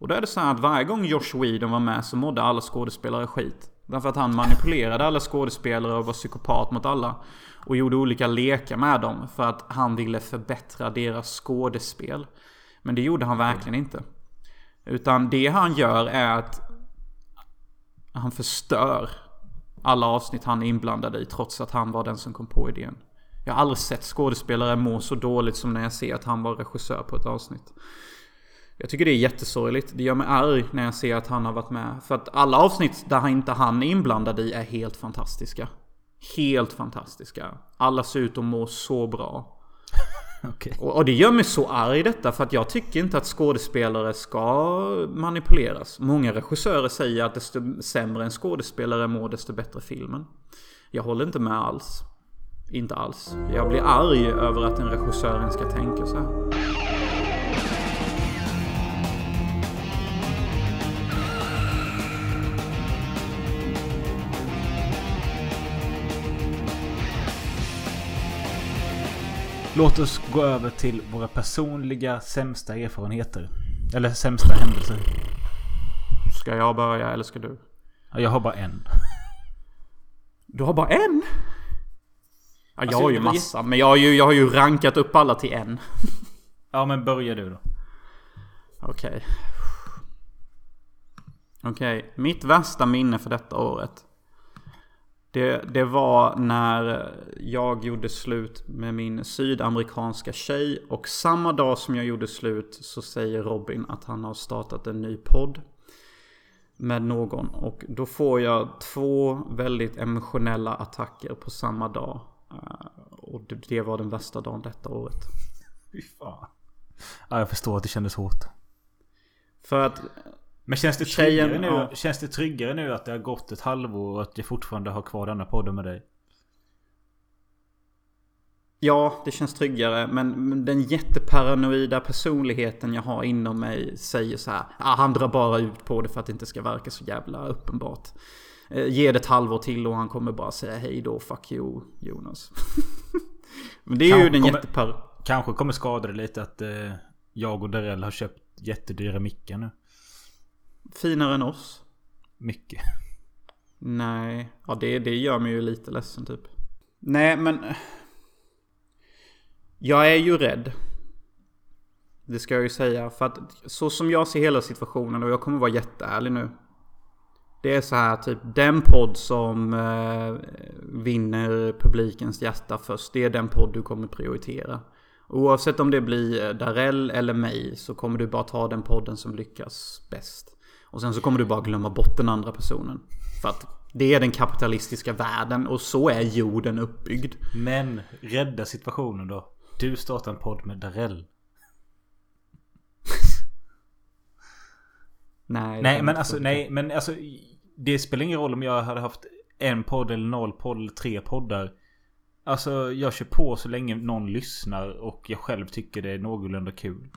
Och då är det så här att varje gång Josh Whedon var med så mådde alla skådespelare skit. Därför att han manipulerade alla skådespelare och var psykopat mot alla. Och gjorde olika lekar med dem för att han ville förbättra deras skådespel. Men det gjorde han verkligen inte. Utan det han gör är att han förstör alla avsnitt han är inblandad i trots att han var den som kom på idén. Jag har aldrig sett skådespelare må så dåligt som när jag ser att han var regissör på ett avsnitt. Jag tycker det är jättesorgligt. Det gör mig arg när jag ser att han har varit med. För att alla avsnitt där han inte han är inblandad i är helt fantastiska. Helt fantastiska. Alla ser ut att må så bra. Okej. Och, och det gör mig så arg detta för att jag tycker inte att skådespelare ska manipuleras. Många regissörer säger att desto sämre en skådespelare mår desto bättre filmen. Jag håller inte med alls. Inte alls. Jag blir arg över att en regissör ska tänka så här. Låt oss gå över till våra personliga sämsta erfarenheter. Eller sämsta händelser. Ska jag börja eller ska du? Ja, Jag har bara en. Du har bara en? Ja, jag Alltså, har ju massa. Men jag har ju, jag har ju rankat upp alla till en. Ja men börja du då. Okej. Okej, mitt värsta minne för detta året. Det, det var när jag gjorde slut med min sydamerikanska tjej. Och samma dag som jag gjorde slut så säger Robin att han har startat en ny podd. Med någon. Och då får jag två väldigt emotionella attacker på samma dag. Eh, Och det, det var den värsta dagen detta året. Fy fan. Ja jag förstår att det kändes hårt. För att Men känns det, tryggare nu, ja. känns det tryggare nu att det har gått ett halvår och att jag fortfarande har kvar denna podden med dig? Ja, det känns tryggare. Men den jätteparanoida personligheten jag har inom mig säger så här. Ah, han drar bara ut på det för att det inte ska verka så jävla uppenbart. Eh, ge det ett halvår till och han kommer bara säga hej då, fuck you, Jonas. men det är ju Kanske den kommer- jättepar... Kanske kommer skada det lite att eh, jag och Darrell har köpt jättedyra mickar nu. Finare än oss. Mycket. Nej, ja det, det gör mig ju lite ledsen typ. Nej, men... Jag är ju rädd. Det ska jag ju säga. För att så som jag ser hela situationen och jag kommer vara jätteärlig nu. Det är så här typ den podd som eh, vinner publikens hjärta först. Det är den podd du kommer prioritera. Oavsett om det blir eh, Darell eller mig så kommer du bara ta den podden som lyckas bäst. Och sen så kommer du bara glömma bort den andra personen. För att det är den kapitalistiska världen och så är jorden uppbyggd. Men rädda situationen då. Du startar en podd med Darrell. Nej, Nej men alltså nej men alltså. Det spelar ingen roll om jag hade haft en podd eller noll podd eller tre poddar. Alltså jag kör på så länge någon lyssnar och jag själv tycker det är någorlunda kul.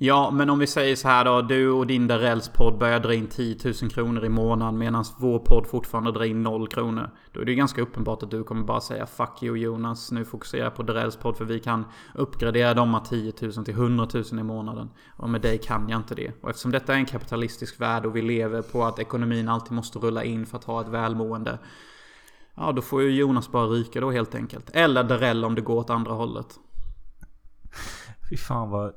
Ja, men om vi säger så här då. Du och din Darells podd börjar dra in 10 000 kronor i månaden medan vår podd fortfarande drar in 0 kronor. Då är det ju ganska uppenbart att du kommer bara säga Fuck you Jonas, nu fokuserar jag på Darells podd för vi kan uppgradera de här 10 000 till 100 000 i månaden. Och med dig kan jag inte det. Och eftersom detta är en kapitalistisk värld och vi lever på att ekonomin alltid måste rulla in för att ha ett välmående. Ja, då får ju Jonas bara ryka då helt enkelt. Eller Darell om det går åt andra hållet. Fy fan vad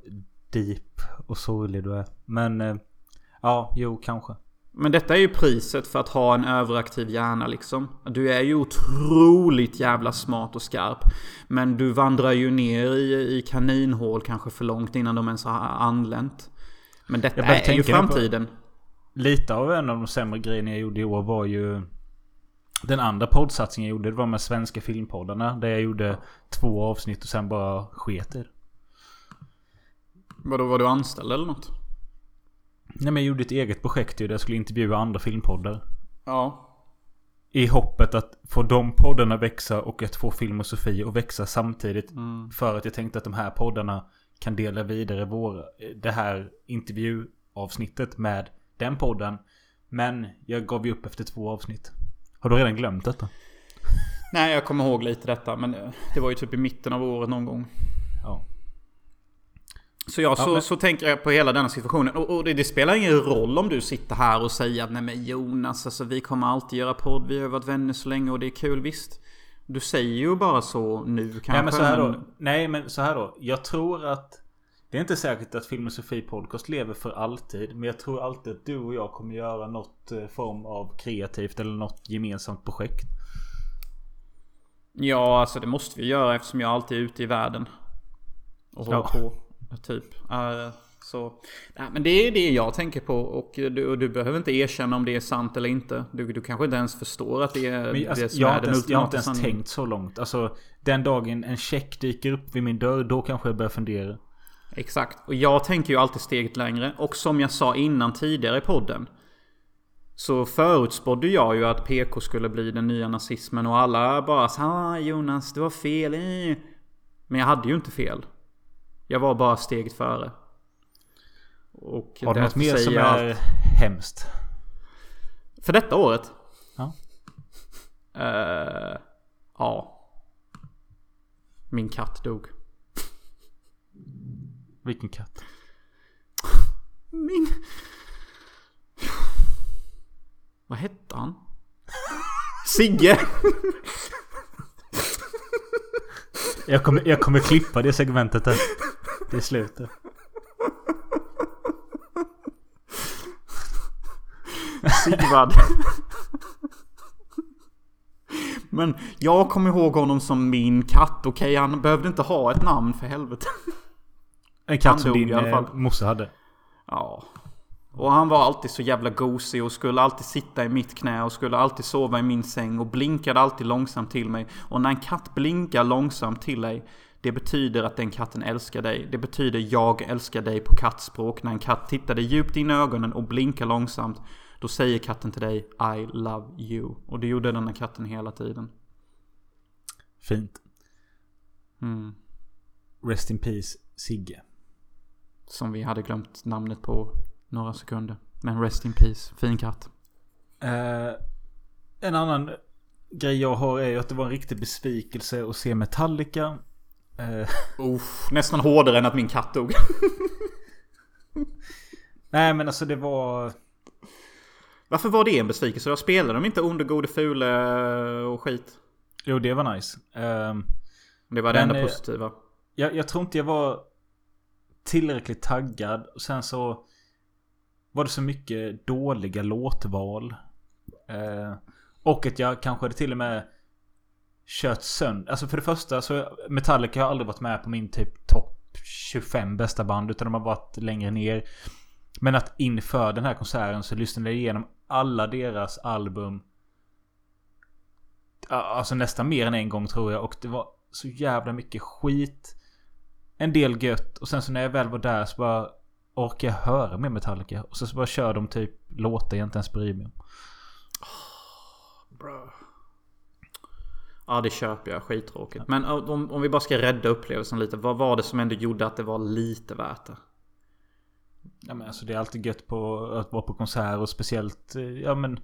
deep och sorglig du är. Men eh, ja, jo kanske. Men detta är ju priset för att ha en överaktiv hjärna liksom. Du är ju otroligt jävla smart och skarp. Men du vandrar ju ner i, i kaninhål kanske för långt innan de ens har anlänt. Men detta är ju tänka på- framtiden. Lite av en av de sämre grejerna jag gjorde i år var ju Den andra poddsatsningen jag gjorde det var med svenska filmpoddarna. Där jag gjorde två avsnitt och sen bara sket i det. Vadå, var du anställd eller något? Nej men jag gjorde ett eget projekt ju där jag skulle intervjua andra filmpoddar. Ja. I hoppet att få de poddarna växa och att få Film och Sofie att växa samtidigt. För att jag tänkte att de här poddarna kan dela vidare vår, det här intervjuavsnittet med den podden. Men jag gav ju upp efter två avsnitt. Har du redan glömt detta? Nej, jag kommer ihåg lite detta. Men eh, det var ju typ i mitten av året någon gång. Ja. Så ja, så, men- så tänker jag på hela denna situationen. Och, och det, det spelar ingen roll om du sitter här och säger att nej men Jonas, alltså vi kommer alltid göra podd. Vi har varit vänner så länge och det är kul, visst. Du säger ju bara så nu kanske. Nej men så här då. Nej men så här då. Jag tror att Det är inte säkert att Filmosofi Podcast lever för alltid. Men jag tror alltid att du och jag kommer göra något eh, form av kreativt eller något gemensamt projekt. Ja, alltså det måste vi göra eftersom jag alltid är ute i världen. Och håller Ja. på. Typ. Eh, så. Nej, men det är det jag tänker på. Och du, och du behöver inte erkänna om det är sant eller inte. Du, du kanske inte ens förstår att det är Men, alltså, det som jag, är den ens, jag har inte ens sanningen. tänkt så långt. Alltså den dagen en check dyker upp vid min dörr. Då kanske jag börjar fundera. Exakt. Och jag tänker ju alltid steget längre. Och som jag sa innan tidigare i podden. Så förutspådde jag ju att PK skulle bli den nya nazismen och alla bara sa ah, Jonas, du har fel. eh." Men jag hade ju inte fel. Jag var bara steget före. Och Har du något mer som är hemskt? För detta året? Ja. Eh, ja. Min katt dog. Vilken katt? Min... Vad hette han? Sigge! Jag kommer, jag kommer klippa det segmentet där. Det är slutet. Sigvard. Men jag kommer ihåg honom som min katt. Okej, han behövde inte ha ett namn för helvete. En katt som din i eh, morsa hade. Ja. Och han var alltid så jävla gosig och skulle alltid sitta i mitt knä och skulle alltid sova i min säng och blinkade alltid långsamt till mig. Och när en katt blinkar långsamt till dig, det betyder att den katten älskar dig. Det betyder jag älskar dig på kattspråk. När en katt tittar dig djupt in i ögonen och blinkar långsamt, då säger katten till dig I love you. Och det gjorde den här katten hela tiden. Fint. Mm. Rest in peace Sigge. Som vi hade glömt namnet på några sekunder. Men rest in peace, fin katt. Eh, en annan grej jag har är ju att det var en riktig besvikelse att se Metallica. Eh, Uff, nästan hårdare än att min katt dog. nej men alltså det var... Varför var det en besvikelse? Jag spelade de inte Onde, Gode, Fule och skit? Jo det var nice. Eh, Det var det enda eh, positiva. jag, jag tror inte jag var tillräckligt taggad. Och sen så var det så mycket dåliga låtval. Eh, och att jag kanske till och med kört sönder. Alltså för det första så Metallica har aldrig varit med på min typ topp 25 bästa band. Utan de har varit längre ner. Men att inför den här konserten så lyssnade jag igenom alla deras album. Alltså nästan mer än en gång tror jag. Och det var så jävla mycket skit. En del gött. Och sen så när jag väl var där så bara orkar jag höra mer Metallica. Och så, så bara kör de typ låtar jag inte ens bryr mig om. Ja, det köper jag. Skittråkigt. Men om, om vi bara ska rädda upplevelsen lite. Vad var det som ändå gjorde att det var lite värt det? Ja men alltså det är alltid gött på att vara på konsert och speciellt, eh, ja men...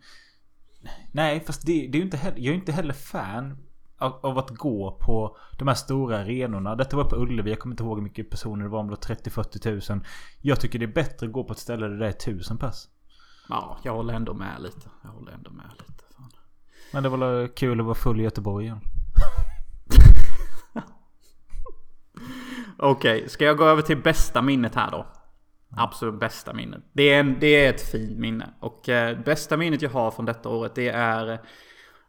Nej fast det, det är ju inte heller, jag är inte heller fan av, av att gå på de här stora arenorna. Detta var på Ullevi, jag kommer inte ihåg hur mycket personer det var, om det var 30-40 tusen. Jag tycker det är bättre att gå på ett ställe där det är tusen pass. Ja, jag håller ändå med lite. Jag håller ändå med lite. Men det var väl kul att vara full i Göteborg igen. Okej, ska jag gå över till bästa minnet här då? Absolut bästa minnet. Det är, en, det är ett fint minne. Och eh, bästa minnet jag har från detta året det är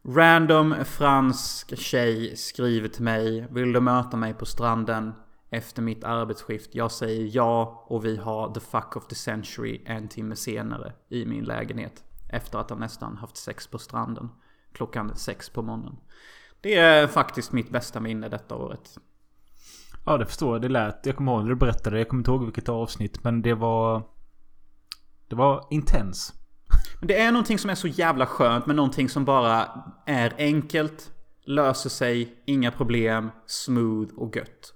Random fransk tjej skriver till mig. Vill du möta mig på stranden efter mitt arbetsskift? Jag säger ja och vi har the fuck of the century en timme senare i min lägenhet. Efter att ha nästan haft sex på stranden. Klockan sex på morgonen. Det är faktiskt mitt bästa minne detta året. Ja det förstår jag, det lät, jag kommer ihåg när du berättade, jag kommer inte ihåg vilket avsnitt men det var... Det var intens. Men det är någonting som är så jävla skönt med någonting som bara är enkelt, löser sig, inga problem, smooth och gött.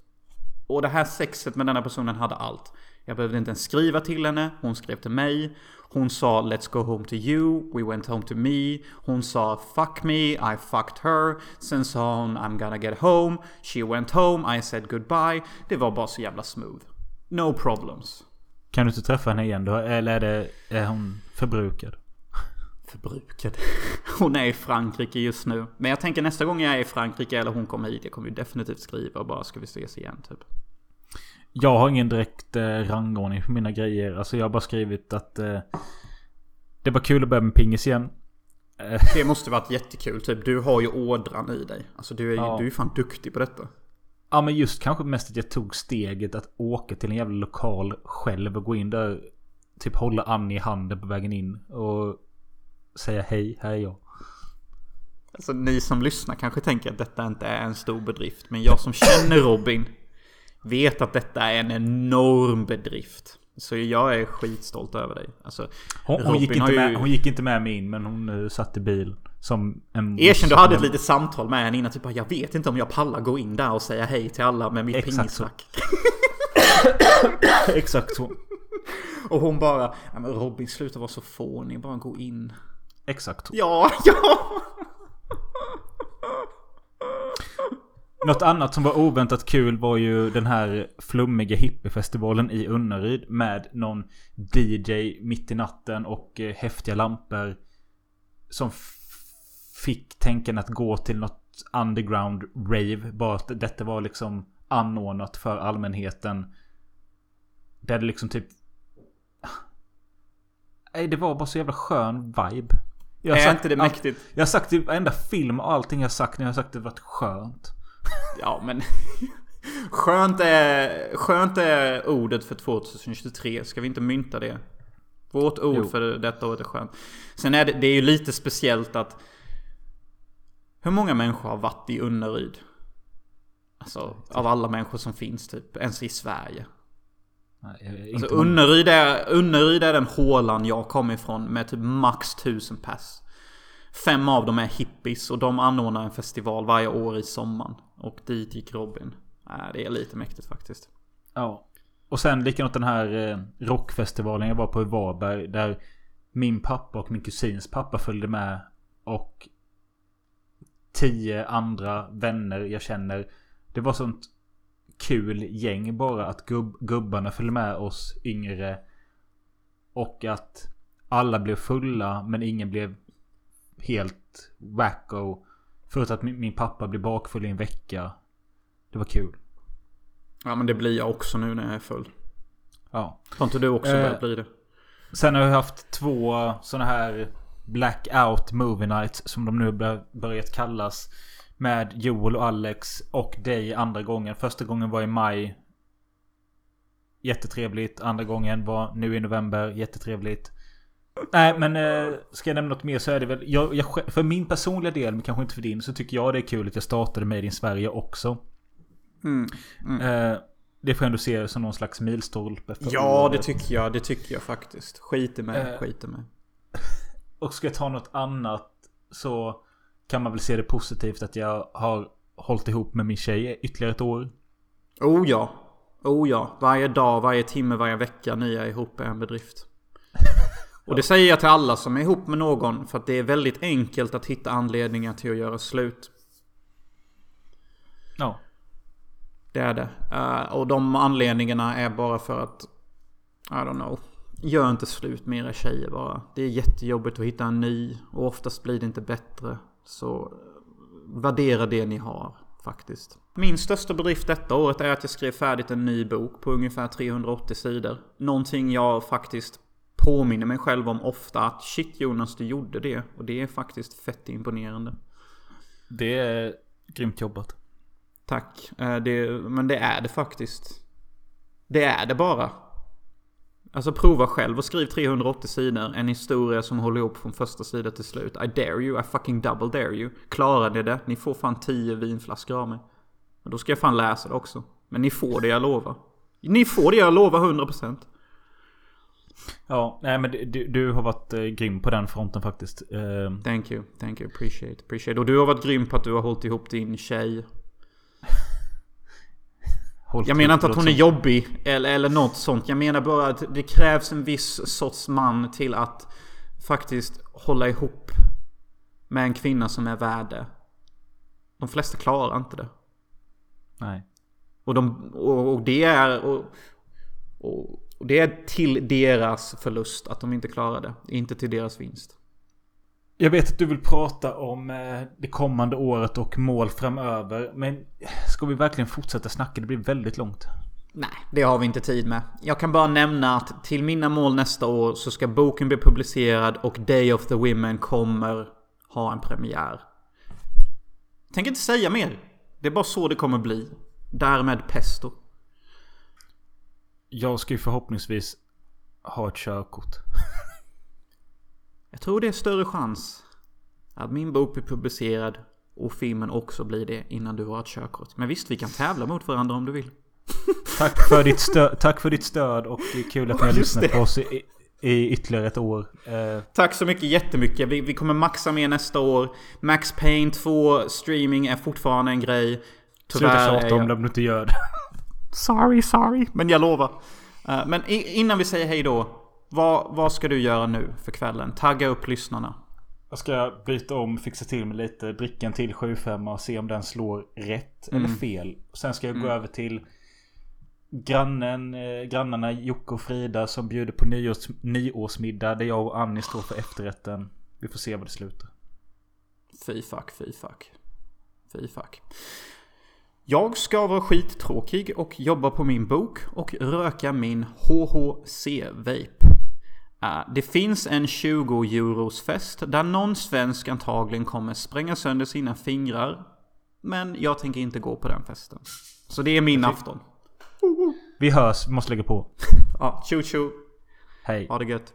Och det här sexet med denna personen hade allt. Jag behövde inte ens skriva till henne, hon skrev till mig. Hon sa “Let's go home to you”, “We went home to me”. Hon sa “Fuck me”, “I fucked her”. Sen sa hon “I'm gonna get home”. She went home, I said goodbye. Det var bara så jävla smooth. No problems. Kan du inte träffa henne igen då? Eller är, det, är hon förbrukad? Förbrukad. Hon är i Frankrike just nu. Men jag tänker nästa gång jag är i Frankrike eller hon kommer hit. Jag kommer ju definitivt skriva och bara ska vi ses igen typ. Jag har ingen direkt eh, rangordning på mina grejer. Alltså jag har bara skrivit att eh, det var kul att börja med pingis igen. Det måste varit jättekul. Typ, du har ju ådran i dig. Alltså du är ju Ja. du är fan duktig på detta. Ja men just kanske mest att jag tog steget att åka till en jävla lokal själv och gå in där. Typ hålla Annie i handen på vägen in och säga hej, här är jag. Alltså ni som lyssnar kanske tänker att detta inte är en stor bedrift. Men jag som känner Robin vet att detta är en enorm bedrift. Så jag är skitstolt över dig. Alltså, Hon, hon, gick, inte ju- med, hon gick inte med mig in men hon uh, satt i bil. Som en... Erkänn du hade ett litet samtal med henne innan. Typ jag vet inte om jag pallar gå in där och säga hej till alla med mitt Exakt pingissnack. Exakt så. Och hon bara, men Robin sluta vara så fånig. Bara gå in. Exakt. Ja, ja. Något annat som var oväntat kul var ju den här flummiga hippiefestivalen i Unnaryd med någon DJ mitt i natten och eh, häftiga lampor. Som fick tänken att gå till något underground rave. Bara att detta var liksom anordnat för allmänheten. Där det liksom typ... Nej, det var bara så jävla skön vibe. Jag har Är sagt inte det allt- mäktigt? Jag har sagt i varenda film och allting jag har sagt när jag har sagt det varit skönt. Ja, men... Skönt är, skönt är ordet för 2023. Ska vi inte mynta det? Vårt ord Jo. för detta året är skönt. Sen är det, det är ju lite speciellt att... Hur många människor har varit i Unnaryd? Alltså, av alla människor som finns typ. Ens i Sverige. Nej, Alltså. Unnaryd, är, Unnaryd är den hålan jag kommer ifrån med typ max tusen pass. Fem av dem är hippies och de anordnar en festival varje år i sommaren. Och dit gick Robin. Äh, det är lite mäktigt faktiskt. Ja. Och sen likadant den här eh, rockfestivalen jag var på i Varberg. Där min pappa och min kusins pappa följde med. Och tio andra vänner jag känner. Det var sånt kul gäng bara att gubb, gubbarna följde med oss yngre. Och att alla blev fulla men ingen blev helt wacko. Förut att min, min pappa blev bakfull i en vecka. Det var kul. Ja men det blir jag också nu när jag är full. Ja. Har inte du också Eh, börjat bli det? Sen har jag haft två sådana här Blackout Movie Nights som de nu bör- börjat kallas. Med Joel och Alex och dig andra gången. Första gången var i maj. Jättetrevligt. Andra gången var nu i november. Jättetrevligt. Nej men eh, ska jag nämna något mer så är det väl. Jag, jag, för min personliga del, men kanske inte för din, så tycker jag det är kul att jag startade Made in Sverige också. Mm. Eh, det får jag ändå se som någon slags milstolpe. Ja det tycker jag. Det tycker jag faktiskt. Skit i mig. Eh. Skit i mig. Och ska jag ta något annat så kan man väl se det positivt att jag har hållit ihop med min tjej ytterligare ett år. Oh ja. Oh ja. Varje dag, varje timme, varje vecka ni är ihop är en bedrift. Och det säger jag till alla som är ihop med någon för att det är väldigt enkelt att hitta anledningar till att göra slut. Ja. Det är det. Eh, och de anledningarna är bara för att... I don't know. Gör inte slut med era tjejer bara. Det är jättejobbigt att hitta en ny. Och oftast blir det inte bättre. Så eh, värdera det ni har faktiskt. Min största bedrift detta året är att jag skrev färdigt en ny bok på ungefär 380 sidor. Någonting jag faktiskt påminner mig själv om ofta att shit Jonas du gjorde det. Och det är faktiskt fett imponerande. Det är grymt jobbat. Tack. Eh, Det, men det är det faktiskt. Det är det bara. Alltså prova själv och skriv 380 sidor. En historia som håller ihop från första sida till slut. I dare you, I fucking double dare you. Klarar ni det? Ni får fan 10 vinflaskor av mig. Men då ska jag fan läsa det också. Men ni får det jag lovar. Ni får det jag lovar 100%. Ja, nej men du, du- har varit eh, grym på den fronten faktiskt. Eh, Thank you, thank you, appreciate, appreciate. Och du har varit grym på att du har hållit ihop din tjej. hållit Jag menar inte att hon är jobbig eller, eller något sånt. Jag menar bara att det krävs en viss sorts man till att faktiskt hålla ihop med en kvinna som är värd det. De flesta klarar inte det. Nej. Och, de, och, och det är... Och, och, och det är till deras förlust att de inte klarar det. Inte till deras vinst. Jag vet att du vill prata om eh, det kommande året och mål framöver. Men ska vi verkligen fortsätta snacka? Det blir väldigt långt. Nej, det har vi inte tid med. Jag kan bara nämna att till mina mål nästa år så ska boken bli publicerad och Day of the Women kommer ha en premiär. Tänker inte säga mer. Det är bara så det kommer bli. Därmed pesto. Jag ska ju förhoppningsvis ha ett körkort. Jag tror det är större chans att min bok blir publicerad och filmen också blir det innan du har ett körkort. Men visst, vi kan tävla mot varandra om du vill. Tack för ditt, stö- tack för ditt stöd och det är kul att ni har lyssnat på oss i, i ytterligare ett år. Eh, Tack så mycket, jättemycket. Vi, vi kommer maxa mer nästa år. Max Payne 2 streaming är fortfarande en grej. sluta är tjata om det om du inte gör det. Sorry, sorry. Men jag lovar. Eh, men innan vi säger hej då. Vad, vad ska du göra nu för kvällen? Tagga upp lyssnarna. Jag ska byta om, fixa till med lite brickan till 75 och se om den slår rätt eller fel. Sen ska jag gå över till grannen, eh, grannarna Jocke och Frida som bjuder på nyårs, nyårsmiddag där jag och Annie står för efterrätten. Vi får se vad det slutar. Fy fuck, fy fuck. Fy fuck. Jag ska vara skittråkig och jobba på min bok och röka min HHC-vape. Eh, Det finns en 20 euros fest där någon svensk antagligen kommer spränga sönder sina fingrar. Men jag tänker inte gå på den festen. Så det är min afton. Vi hörs, vi måste lägga på. Ja, tjo tjo. Hej. Ha det gött.